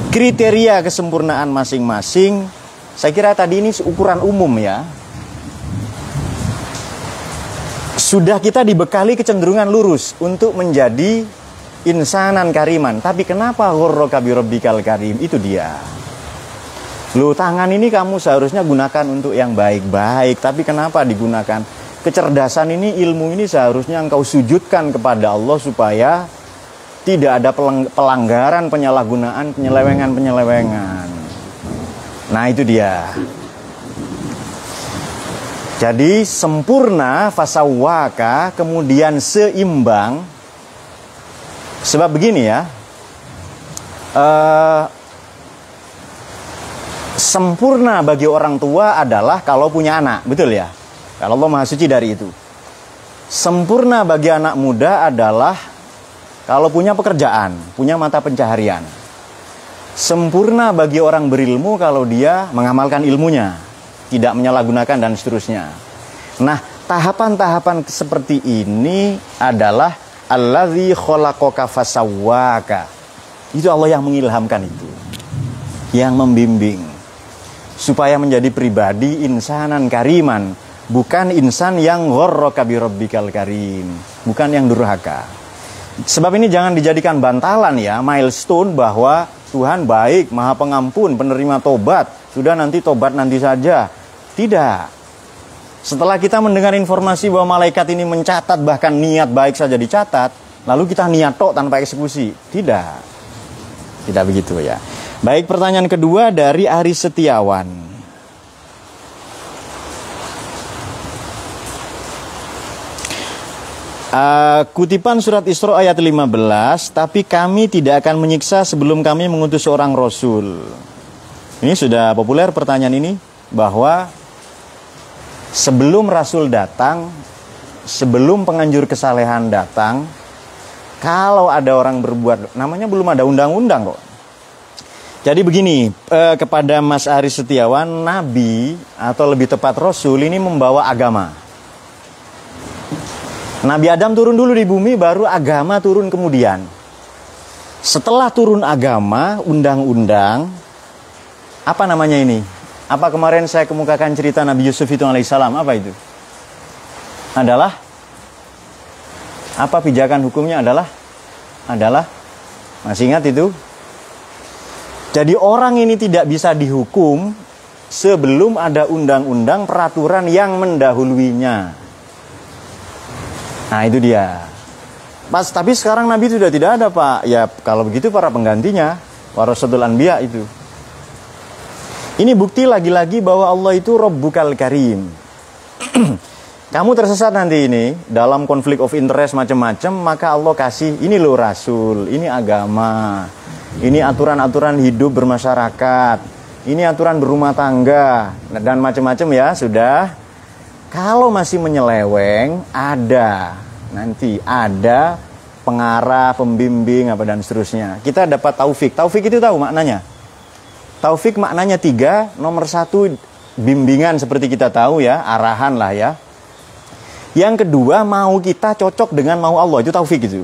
kriteria kesempurnaan masing-masing saya kira tadi ini ukuran umum ya. Sudah kita dibekali kecenderungan lurus untuk menjadi insanan kariman. Tapi kenapa ghurraka birabbikal karim? Itu dia. Lu tangan ini kamu seharusnya gunakan untuk yang baik-baik. Tapi kenapa digunakan kecerdasan ini ilmu ini seharusnya engkau sujudkan kepada Allah supaya tidak ada pelanggaran, penyalahgunaan, penyelewengan-penyelewengan. Nah, itu dia. Jadi sempurna fasawaka kemudian seimbang. Sebab begini ya. Uh, sempurna bagi orang tua adalah kalau punya anak, betul ya? Kalau Allah Maha Suci dari itu. Sempurna bagi anak muda adalah kalau punya pekerjaan, punya mata pencaharian. Sempurna bagi orang berilmu kalau dia mengamalkan ilmunya, tidak menyalahgunakan dan seterusnya. Nah, tahapan-tahapan seperti ini adalah allazi khalaqaka fasawwaka. Itu Allah yang mengilhamkan itu. Yang membimbing supaya menjadi pribadi insanan kariman, bukan insan yang ghorraka bi rabbikal karim, bukan yang durhaka. Sebab ini jangan dijadikan bantalan ya, milestone bahwa Tuhan baik, maha pengampun, penerima tobat. Sudah nanti tobat nanti saja. Tidak. Setelah kita mendengar informasi bahwa malaikat ini mencatat bahkan niat baik saja dicatat, lalu kita niat tok tanpa eksekusi. Tidak. Tidak begitu ya. Baik pertanyaan kedua dari Ari Setiawan. Uh, kutipan surat Isra ayat 15, tapi kami tidak akan menyiksa sebelum kami mengutus seorang rasul. Ini sudah populer pertanyaan ini bahwa sebelum rasul datang, sebelum penganjur kesalehan datang, kalau ada orang berbuat namanya belum ada undang-undang kok. Jadi begini, eh, kepada Mas Aris Setiawan, nabi atau lebih tepat rasul ini membawa agama Nabi Adam turun dulu di bumi, baru agama turun kemudian. Setelah turun agama, undang-undang, apa namanya ini? Apa kemarin saya kemukakan cerita Nabi Yusuf itu alaihissalam? Apa itu? Adalah apa pijakan hukumnya adalah adalah masih ingat itu? Jadi orang ini tidak bisa dihukum sebelum ada undang-undang peraturan yang mendahuluinya. Nah itu dia. Pas tapi sekarang Nabi sudah tidak ada pak. Ya kalau begitu para penggantinya, warasatul anbiya itu. Ini bukti lagi-lagi bahwa Allah itu Rabbukal Karim. kamu tersesat nanti ini dalam konflik of interest macam-macam, maka Allah kasih ini loh rasul, ini agama, ini aturan-aturan hidup bermasyarakat, ini aturan berumah tangga dan macam-macam ya sudah. Kalau masih menyeleweng, ada nanti ada pengarah, pembimbing apa dan seterusnya. Kita dapat taufik. Taufik itu tahu maknanya. Taufik maknanya tiga. Nomor satu bimbingan seperti kita tahu ya, arahan lah ya yang kedua, mau kita cocok dengan mau Allah, itu taufik itu.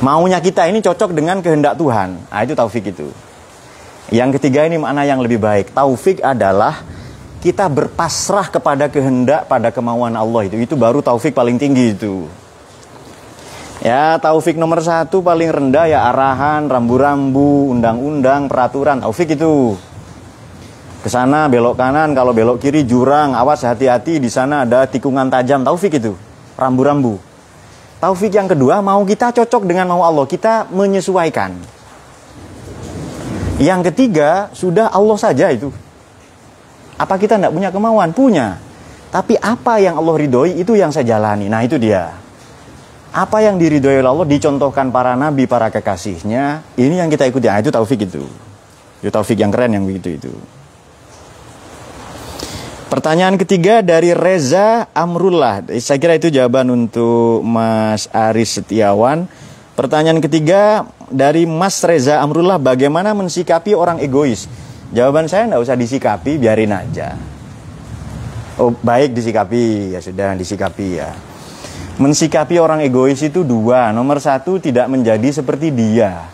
Maunya kita ini cocok dengan kehendak Tuhan. Nah, itu taufik itu. Yang ketiga ini makna yang lebih baik. Taufik adalah kita berpasrah kepada kehendak pada kemauan Allah itu. Itu baru taufik paling tinggi itu. Ya, taufik nomor satu paling rendah ya arahan, rambu-rambu, undang-undang, peraturan. Taufik itu ke sana belok kanan kalau belok kiri jurang awas hati-hati di sana ada tikungan tajam taufik itu rambu-rambu taufik yang kedua mau kita cocok dengan mau Allah kita menyesuaikan yang ketiga sudah Allah saja itu apa kita tidak punya kemauan? Punya. Tapi apa yang Allah ridhoi itu yang saya jalani. Nah itu dia. Apa yang diridhoi Allah dicontohkan para nabi para kekasihnya ini yang kita ikuti. Nah, itu taufik itu. Itu taufik yang keren yang begitu itu. Pertanyaan ketiga dari Reza Amrullah. Saya kira itu jawaban untuk Mas Aris Setiawan. Pertanyaan ketiga dari Mas Reza Amrullah, bagaimana mensikapi orang egois? Jawaban saya tidak usah disikapi, biarin aja. Oh, baik disikapi, ya sudah disikapi ya. Mensikapi orang egois itu dua. Nomor satu, tidak menjadi seperti dia.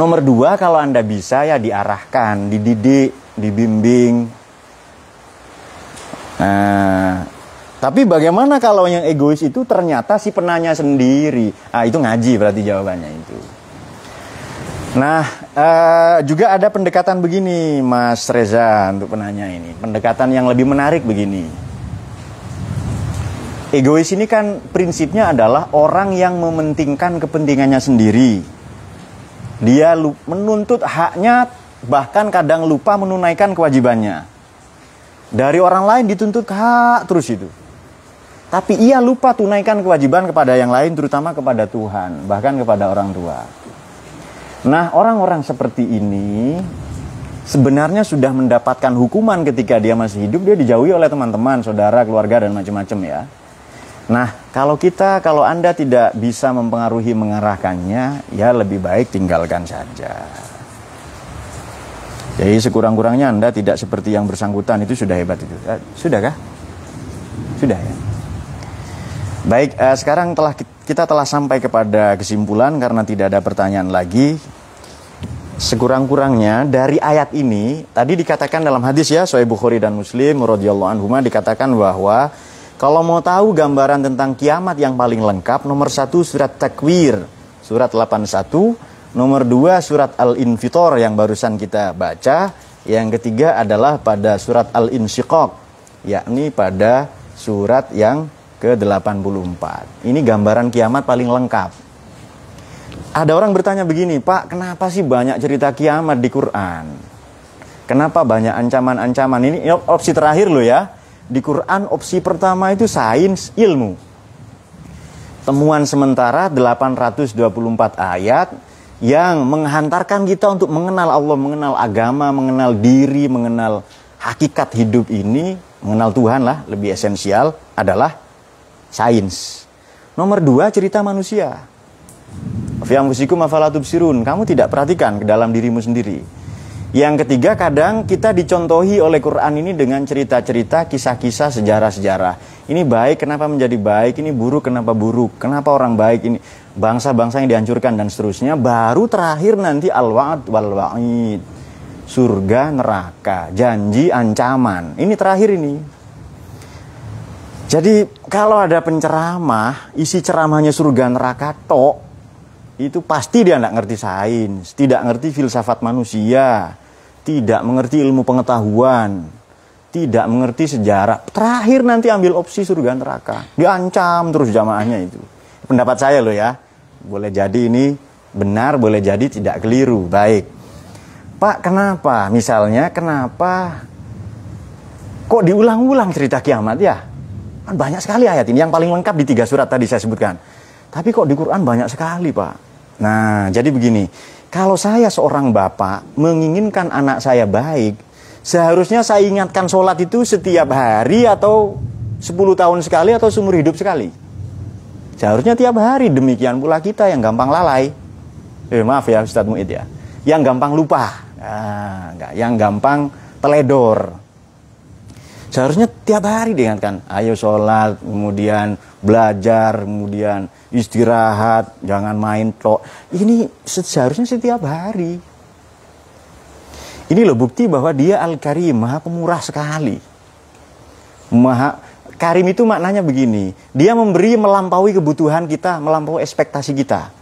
Nomor dua, kalau Anda bisa ya diarahkan, dididik, dibimbing, Nah, tapi bagaimana kalau yang egois itu ternyata si penanya sendiri? Ah, itu ngaji berarti jawabannya itu. Nah, uh, juga ada pendekatan begini, Mas Reza, untuk penanya ini. Pendekatan yang lebih menarik begini. Egois ini kan prinsipnya adalah orang yang mementingkan kepentingannya sendiri. Dia menuntut haknya, bahkan kadang lupa menunaikan kewajibannya. Dari orang lain dituntut hak terus itu. Tapi ia lupa tunaikan kewajiban kepada yang lain, terutama kepada Tuhan, bahkan kepada orang tua. Nah, orang-orang seperti ini sebenarnya sudah mendapatkan hukuman ketika dia masih hidup, dia dijauhi oleh teman-teman, saudara, keluarga, dan macam-macam ya. Nah, kalau kita, kalau Anda tidak bisa mempengaruhi mengarahkannya, ya lebih baik tinggalkan saja. Jadi sekurang-kurangnya Anda tidak seperti yang bersangkutan itu sudah hebat itu. Eh, sudah kah? Sudah ya. Baik, eh, sekarang telah kita telah sampai kepada kesimpulan karena tidak ada pertanyaan lagi. Sekurang-kurangnya dari ayat ini tadi dikatakan dalam hadis ya Sahih Bukhari dan Muslim radhiyallahu anhu dikatakan bahwa kalau mau tahu gambaran tentang kiamat yang paling lengkap nomor satu surat Takwir surat 81 Nomor dua surat Al-Infitor yang barusan kita baca. Yang ketiga adalah pada surat Al-Insyiqaq. Yakni pada surat yang ke-84. Ini gambaran kiamat paling lengkap. Ada orang bertanya begini, Pak, kenapa sih banyak cerita kiamat di Quran? Kenapa banyak ancaman-ancaman? Ini opsi terakhir loh ya. Di Quran opsi pertama itu sains ilmu. Temuan sementara 824 ayat yang menghantarkan kita untuk mengenal Allah, mengenal agama, mengenal diri, mengenal hakikat hidup ini, mengenal Tuhan lah, lebih esensial adalah sains. Nomor dua, cerita manusia. Fiamfusikum afalatubsirun. Kamu tidak perhatikan ke dalam dirimu sendiri. Yang ketiga, kadang kita dicontohi oleh Quran ini dengan cerita-cerita, kisah-kisah, sejarah-sejarah. Ini baik, kenapa menjadi baik? Ini buruk, kenapa buruk? Kenapa orang baik ini? bangsa-bangsa yang dihancurkan dan seterusnya baru terakhir nanti al-wa'd wal wa'id surga neraka janji ancaman ini terakhir ini jadi kalau ada penceramah isi ceramahnya surga neraka tok itu pasti dia tidak ngerti sains tidak ngerti filsafat manusia tidak mengerti ilmu pengetahuan tidak mengerti sejarah terakhir nanti ambil opsi surga neraka diancam terus jamaahnya itu pendapat saya loh ya boleh jadi ini benar, boleh jadi tidak keliru. Baik. Pak, kenapa? Misalnya, kenapa Kok diulang-ulang cerita kiamat ya? Kan banyak sekali ayat ini. Yang paling lengkap di tiga surat tadi saya sebutkan. Tapi kok di Quran banyak sekali Pak. Nah jadi begini. Kalau saya seorang bapak menginginkan anak saya baik. Seharusnya saya ingatkan sholat itu setiap hari atau 10 tahun sekali atau seumur hidup sekali. Seharusnya tiap hari. Demikian pula kita yang gampang lalai. Eh, maaf ya Ustadz Muid ya. Yang gampang lupa. Nah, enggak. Yang gampang teledor Seharusnya tiap hari diingatkan, ayo sholat, kemudian belajar, kemudian istirahat, jangan main tok. Ini seharusnya setiap hari. Ini loh bukti bahwa dia Al-Karim, maha pemurah sekali. Maha Karim itu maknanya begini, dia memberi melampaui kebutuhan kita, melampaui ekspektasi kita.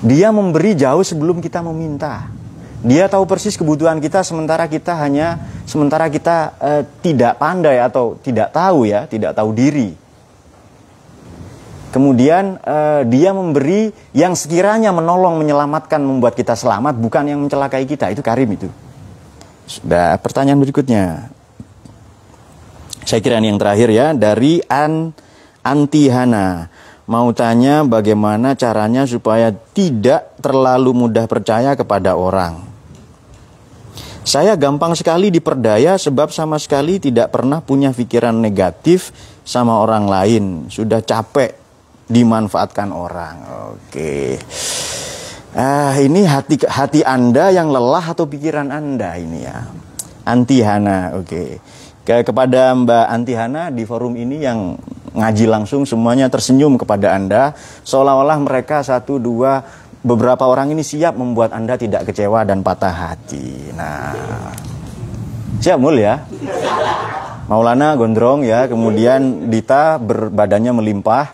Dia memberi jauh sebelum kita meminta. Dia tahu persis kebutuhan kita sementara kita hanya sementara kita eh, tidak pandai atau tidak tahu ya, tidak tahu diri. Kemudian eh, dia memberi yang sekiranya menolong, menyelamatkan, membuat kita selamat, bukan yang mencelakai kita. Itu karim itu. Sudah pertanyaan berikutnya. Saya kira ini yang terakhir ya dari An Antihana mau tanya bagaimana caranya supaya tidak terlalu mudah percaya kepada orang. Saya gampang sekali diperdaya sebab sama sekali tidak pernah punya pikiran negatif sama orang lain. Sudah capek dimanfaatkan orang. Oke. Ah, ini hati hati Anda yang lelah atau pikiran Anda ini ya. Antihana, oke. Ke, kepada Mbak Antihana di forum ini yang ngaji langsung semuanya tersenyum kepada Anda seolah-olah mereka satu dua beberapa orang ini siap membuat Anda tidak kecewa dan patah hati. Nah, siap mul ya. Maulana gondrong ya, kemudian Dita berbadannya melimpah,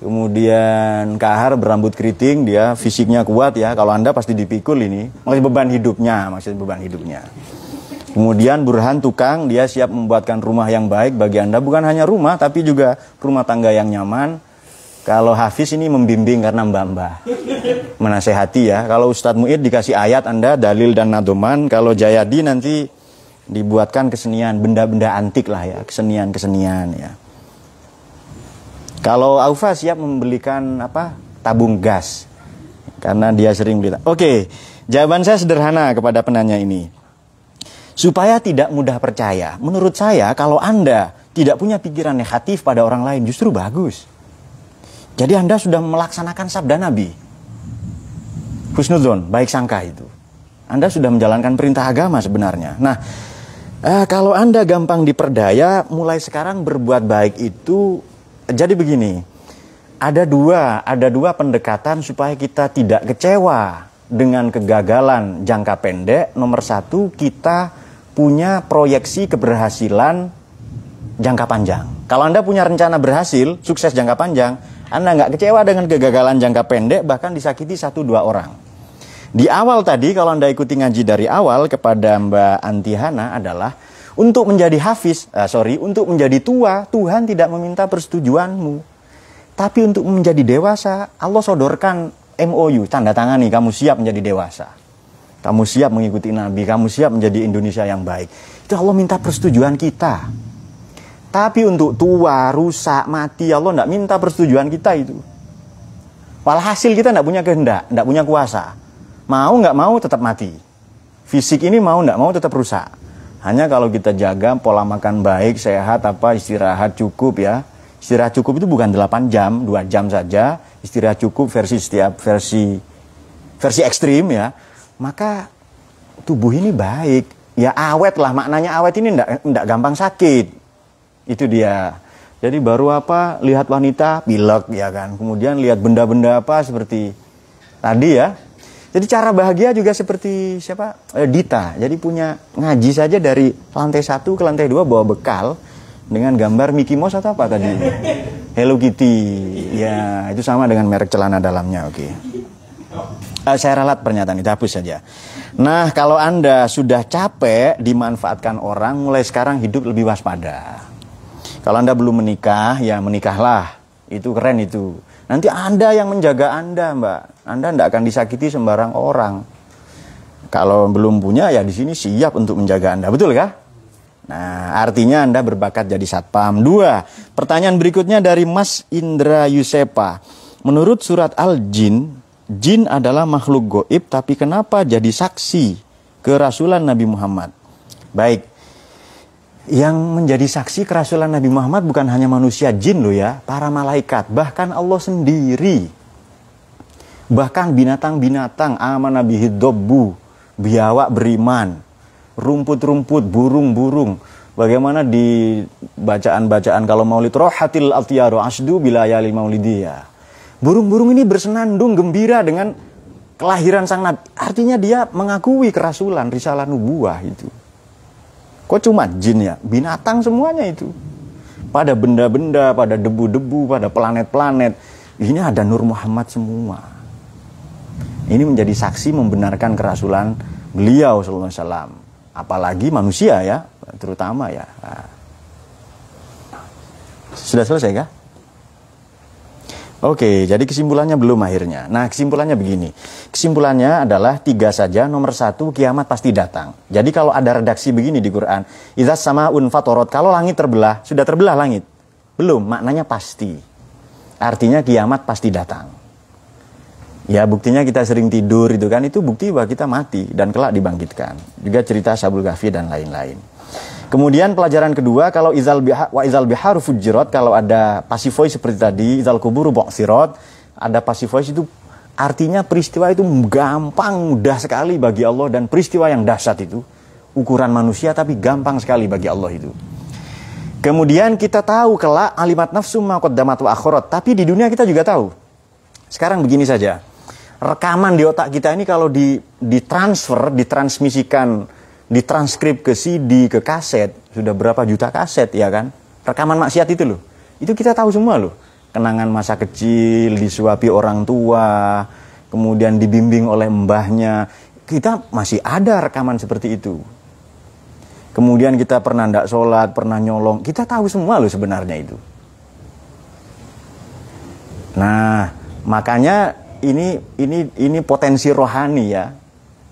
kemudian Kahar berambut keriting, dia fisiknya kuat ya. Kalau Anda pasti dipikul ini, maksud beban hidupnya, maksudnya beban hidupnya. Kemudian Burhan tukang, dia siap membuatkan rumah yang baik bagi Anda, bukan hanya rumah tapi juga rumah tangga yang nyaman kalau Hafiz ini membimbing karena mbak-mbak. Menasehati ya. Kalau Ustadz Mu'id dikasih ayat Anda, dalil dan nadoman. Kalau Jayadi nanti dibuatkan kesenian, benda-benda antik lah ya. Kesenian-kesenian ya. Kalau Aufa siap membelikan apa tabung gas. Karena dia sering beli. Oke, jawaban saya sederhana kepada penanya ini. Supaya tidak mudah percaya. Menurut saya kalau Anda tidak punya pikiran negatif pada orang lain justru bagus. Jadi Anda sudah melaksanakan sabda Nabi. Husnudon, baik sangka itu. Anda sudah menjalankan perintah agama sebenarnya. Nah, eh, kalau Anda gampang diperdaya, mulai sekarang berbuat baik itu jadi begini. Ada dua, ada dua pendekatan supaya kita tidak kecewa dengan kegagalan jangka pendek. Nomor satu, kita punya proyeksi keberhasilan jangka panjang. Kalau Anda punya rencana berhasil, sukses jangka panjang, anda nggak kecewa dengan kegagalan jangka pendek, bahkan disakiti satu dua orang. Di awal tadi, kalau Anda ikuti ngaji dari awal kepada Mbak Antihana adalah untuk menjadi hafiz, uh, sorry, untuk menjadi tua, Tuhan tidak meminta persetujuanmu. Tapi untuk menjadi dewasa, Allah sodorkan MOU, tanda tangan nih, kamu siap menjadi dewasa. Kamu siap mengikuti Nabi, kamu siap menjadi Indonesia yang baik. Itu Allah minta persetujuan kita. Tapi untuk tua, rusak, mati, Allah tidak minta persetujuan kita itu. Walhasil kita tidak punya kehendak, tidak punya kuasa. Mau nggak mau tetap mati. Fisik ini mau nggak mau tetap rusak. Hanya kalau kita jaga pola makan baik, sehat, apa istirahat cukup ya. Istirahat cukup itu bukan 8 jam, 2 jam saja. Istirahat cukup versi setiap versi versi ekstrim ya. Maka tubuh ini baik. Ya awet lah maknanya awet ini tidak gampang sakit itu dia. Jadi baru apa lihat wanita pilek ya kan. Kemudian lihat benda-benda apa seperti tadi ya. Jadi cara bahagia juga seperti siapa? Eh, Dita. Jadi punya ngaji saja dari lantai satu ke lantai dua bawa bekal dengan gambar Mickey Mouse atau apa tadi? Hello Kitty. Ya, itu sama dengan merek celana dalamnya. Oke. Okay. Uh, saya ralat pernyataan itu hapus saja. Nah, kalau Anda sudah capek dimanfaatkan orang, mulai sekarang hidup lebih waspada. Kalau Anda belum menikah, ya menikahlah. Itu keren itu. Nanti Anda yang menjaga Anda, Mbak. Anda tidak akan disakiti sembarang orang. Kalau belum punya, ya di sini siap untuk menjaga Anda. Betul kah? Nah, artinya Anda berbakat jadi satpam. Dua, pertanyaan berikutnya dari Mas Indra Yusepa. Menurut surat Al-Jin, jin adalah makhluk goib, tapi kenapa jadi saksi kerasulan Nabi Muhammad? Baik, yang menjadi saksi kerasulan Nabi Muhammad bukan hanya manusia jin loh ya, para malaikat, bahkan Allah sendiri. Bahkan binatang-binatang amanah bihidobbu, biawak beriman rumput-rumput, burung-burung. Bagaimana di bacaan-bacaan kalau maulid rohatil altiyaru asdu bilayali maulidiyah. Burung-burung ini bersenandung gembira dengan kelahiran sang nabi. Artinya dia mengakui kerasulan, risalah nubuah itu. Kok cuma jin ya? Binatang semuanya itu. Pada benda-benda, pada debu-debu, pada planet-planet. Ini ada Nur Muhammad semua. Ini menjadi saksi membenarkan kerasulan beliau sallallahu alaihi apalagi manusia ya terutama ya nah. sudah selesai kah Oke, jadi kesimpulannya belum akhirnya. Nah, kesimpulannya begini. Kesimpulannya adalah tiga saja. Nomor satu, kiamat pasti datang. Jadi kalau ada redaksi begini di Quran, Izas sama unfatorot. Kalau langit terbelah, sudah terbelah langit. Belum, maknanya pasti. Artinya kiamat pasti datang. Ya buktinya kita sering tidur itu kan itu bukti bahwa kita mati dan kelak dibangkitkan. Juga cerita Sabul Ghafi dan lain-lain. Kemudian pelajaran kedua kalau izal biha, wa izal bihar fujirat kalau ada pasifoi seperti tadi izal kuburu boksirat ada pasifoi itu artinya peristiwa itu gampang mudah sekali bagi Allah dan peristiwa yang dahsyat itu ukuran manusia tapi gampang sekali bagi Allah itu. Kemudian kita tahu kelak alimat nafsu maqaddamat wa akhirat tapi di dunia kita juga tahu. Sekarang begini saja rekaman di otak kita ini kalau di ditransfer, ditransmisikan, ditranskrip ke CD, ke kaset, sudah berapa juta kaset ya kan? Rekaman maksiat itu loh. Itu kita tahu semua loh. Kenangan masa kecil, disuapi orang tua, kemudian dibimbing oleh mbahnya. Kita masih ada rekaman seperti itu. Kemudian kita pernah ndak sholat, pernah nyolong. Kita tahu semua loh sebenarnya itu. Nah, makanya ini ini ini potensi rohani ya.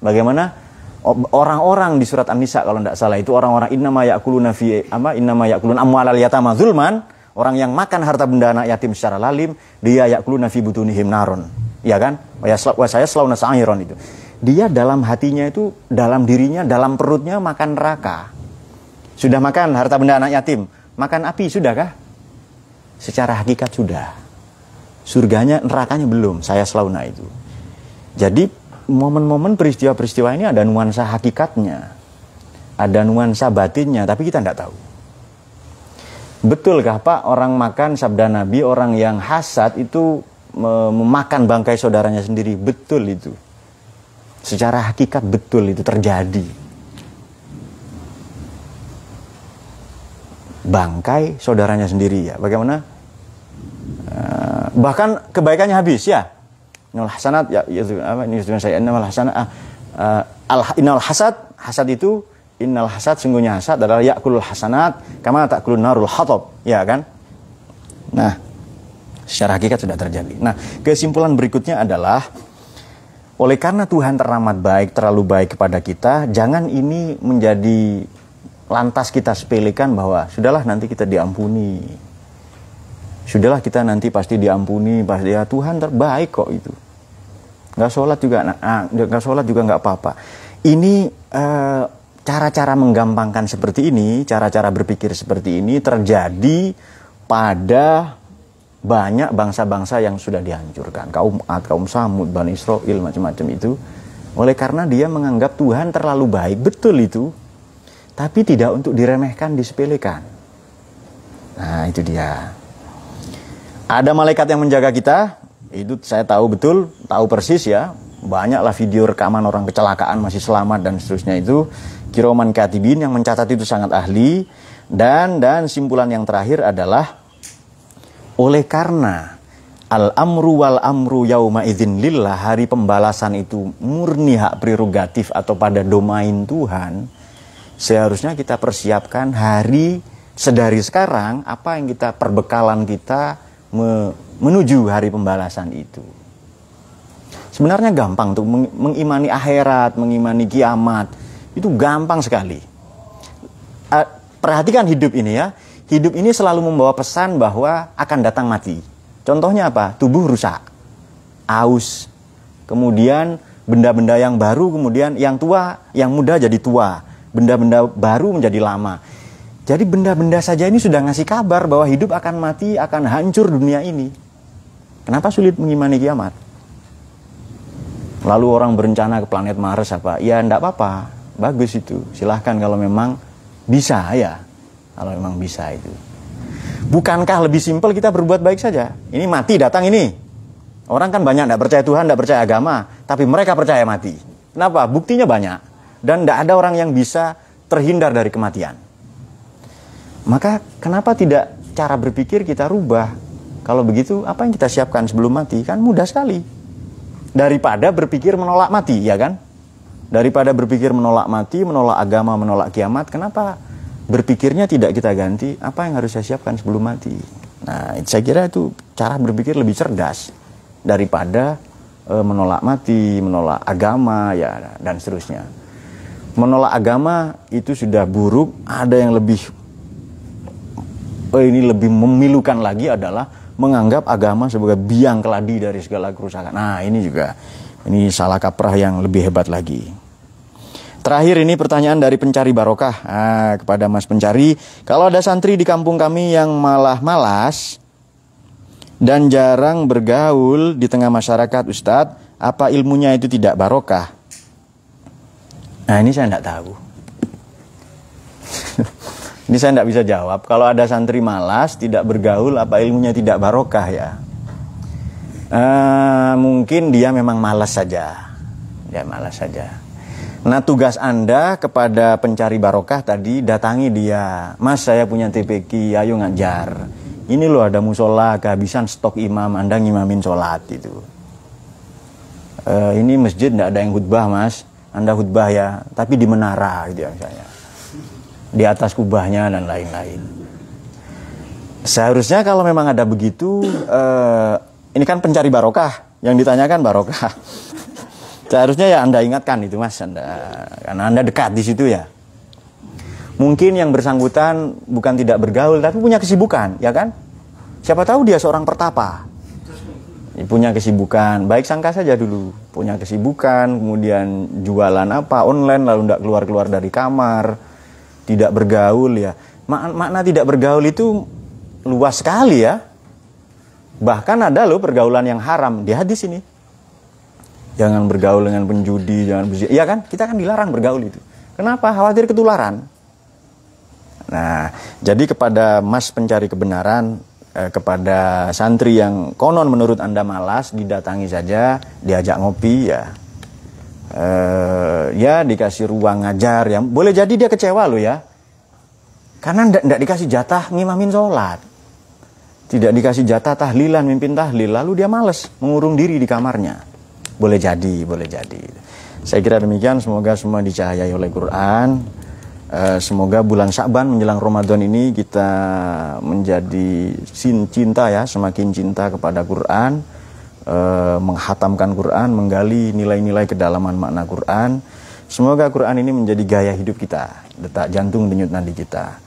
Bagaimana orang-orang di surat An-Nisa kalau tidak salah itu orang-orang innama yakuluna fi apa innama yakulun amwalal yatama zulman, orang yang makan harta benda anak yatim secara lalim, dia yakuluna fi butunihim naron. Ya kan? Wa saya selalu nasairon itu. Dia dalam hatinya itu, dalam dirinya, dalam perutnya makan neraka. Sudah makan harta benda anak yatim, makan api sudahkah? Secara hakikat sudah surganya nerakanya belum saya selauna itu jadi momen-momen peristiwa-peristiwa ini ada nuansa hakikatnya ada nuansa batinnya tapi kita tidak tahu. Betulkah pak orang makan sabda nabi orang yang hasad itu memakan bangkai saudaranya sendiri? Betul itu. Secara hakikat betul itu terjadi. Bangkai saudaranya sendiri ya. Bagaimana? Uh, bahkan kebaikannya habis ya inal hasanat ya, ya apa ini saya inal hasanat uh, uh, al inal hasad hasad itu innal hasad sungguhnya hasad adalah yakulul hasanat kama takulun narul hatab. Ya kan? Nah secara hakikat sudah terjadi. Nah kesimpulan berikutnya adalah oleh karena Tuhan teramat baik, terlalu baik kepada kita, jangan ini menjadi lantas kita sepelekan bahwa sudahlah nanti kita diampuni sudahlah kita nanti pasti diampuni pasti ya Tuhan terbaik kok itu nggak sholat juga nah, nggak sholat juga nggak apa-apa. Ini eh, cara-cara menggampangkan seperti ini cara-cara berpikir seperti ini terjadi pada banyak bangsa-bangsa yang sudah dihancurkan. Kaum Ad, kaum Samud, Bani Israel macam-macam itu. Oleh karena dia menganggap Tuhan terlalu baik betul itu. Tapi tidak untuk diremehkan disepelekan. Nah itu dia ada malaikat yang menjaga kita, itu saya tahu betul, tahu persis ya. Banyaklah video rekaman orang kecelakaan masih selamat dan seterusnya itu. Kiroman Katibin yang mencatat itu sangat ahli. Dan dan simpulan yang terakhir adalah oleh karena al amru wal amru yauma idzin lillah hari pembalasan itu murni hak prerogatif atau pada domain Tuhan. Seharusnya kita persiapkan hari sedari sekarang apa yang kita perbekalan kita me menuju hari pembalasan itu. Sebenarnya gampang untuk mengimani akhirat, mengimani kiamat. Itu gampang sekali. perhatikan hidup ini ya. Hidup ini selalu membawa pesan bahwa akan datang mati. Contohnya apa? Tubuh rusak, aus, kemudian benda-benda yang baru, kemudian yang tua, yang muda jadi tua, benda-benda baru menjadi lama. Jadi benda-benda saja ini sudah ngasih kabar bahwa hidup akan mati, akan hancur dunia ini. Kenapa sulit mengimani kiamat? Lalu orang berencana ke planet Mars apa? Ya enggak apa-apa, bagus itu. Silahkan kalau memang bisa ya. Kalau memang bisa itu. Bukankah lebih simpel kita berbuat baik saja? Ini mati datang ini. Orang kan banyak tidak percaya Tuhan, tidak percaya agama. Tapi mereka percaya mati. Kenapa? Buktinya banyak. Dan tidak ada orang yang bisa terhindar dari kematian. Maka kenapa tidak cara berpikir kita rubah? Kalau begitu apa yang kita siapkan sebelum mati? Kan mudah sekali daripada berpikir menolak mati, ya kan? Daripada berpikir menolak mati, menolak agama, menolak kiamat, kenapa berpikirnya tidak kita ganti? Apa yang harus saya siapkan sebelum mati? Nah, saya kira itu cara berpikir lebih cerdas daripada e, menolak mati, menolak agama, ya dan seterusnya. Menolak agama itu sudah buruk, ada yang lebih ini lebih memilukan lagi adalah menganggap agama sebagai biang keladi dari segala kerusakan. Nah, ini juga ini salah kaprah yang lebih hebat lagi. Terakhir ini pertanyaan dari pencari barokah nah, kepada Mas Pencari. Kalau ada santri di kampung kami yang malah malas dan jarang bergaul di tengah masyarakat, Ustadz, apa ilmunya itu tidak barokah? Nah ini saya tidak tahu. Ini saya tidak bisa jawab. Kalau ada santri malas, tidak bergaul, apa ilmunya tidak barokah ya? Uh, mungkin dia memang malas saja. Dia malas saja. Nah tugas Anda kepada pencari barokah tadi datangi dia. Mas saya punya TPQ, ayo ngajar. Ini loh ada musola kehabisan stok imam, Anda ngimamin sholat itu. Uh, ini masjid tidak ada yang khutbah mas. Anda khutbah ya, tapi di menara gitu ya misalnya di atas kubahnya dan lain-lain. Seharusnya kalau memang ada begitu, uh, ini kan pencari barokah, yang ditanyakan barokah. Seharusnya ya Anda ingatkan itu mas, anda, karena Anda dekat di situ ya. Mungkin yang bersangkutan bukan tidak bergaul, tapi punya kesibukan, ya kan? Siapa tahu dia seorang pertapa, punya kesibukan, baik sangka saja dulu, punya kesibukan, kemudian jualan apa online lalu tidak keluar-keluar dari kamar, tidak bergaul ya. Mak makna tidak bergaul itu luas sekali ya. Bahkan ada loh pergaulan yang haram di hadis ini. Jangan bergaul dengan penjudi, jangan berzina. Iya kan? Kita kan dilarang bergaul itu. Kenapa? Khawatir ketularan. Nah, jadi kepada Mas pencari kebenaran, eh, kepada santri yang konon menurut Anda malas, didatangi saja, diajak ngopi ya uh, ya dikasih ruang ngajar ya boleh jadi dia kecewa loh ya. Karena ndak dikasih jatah ngimamin sholat. Tidak dikasih jatah tahlilan mimpin tahlil lalu dia males mengurung diri di kamarnya. Boleh jadi boleh jadi. Saya kira demikian semoga semua dicahayai oleh Quran. Uh, semoga bulan Syaban menjelang Ramadan ini kita menjadi cinta ya semakin cinta kepada Quran uh, menghatamkan Quran, menggali nilai-nilai kedalaman makna Quran. Semoga Quran ini menjadi gaya hidup kita, detak jantung denyut nadi kita.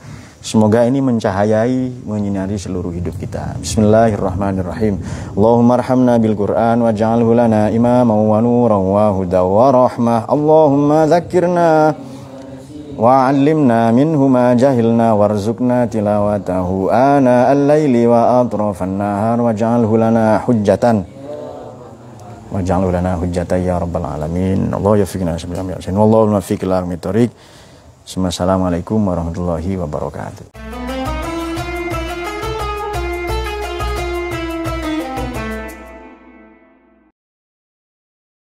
Semoga ini mencahayai, menyinari seluruh hidup kita. Bismillahirrahmanirrahim. Allahumma arhamna bil Qur'an waj'alhu lana imaman wa nuran wa huda wa rahmah. Allahumma dzakkirna wa 'allimna minhu ma jahilna warzuqna tilawatahu ana al-laili wa atrafan nahar waj'alhu lana hujjatan waj'alhu lana hujjatan ya rabbal alamin. Allah yafiqna sabila yasin wallahu muwaffiq ila Assalamualaikum warahmatullahi wabarakatuh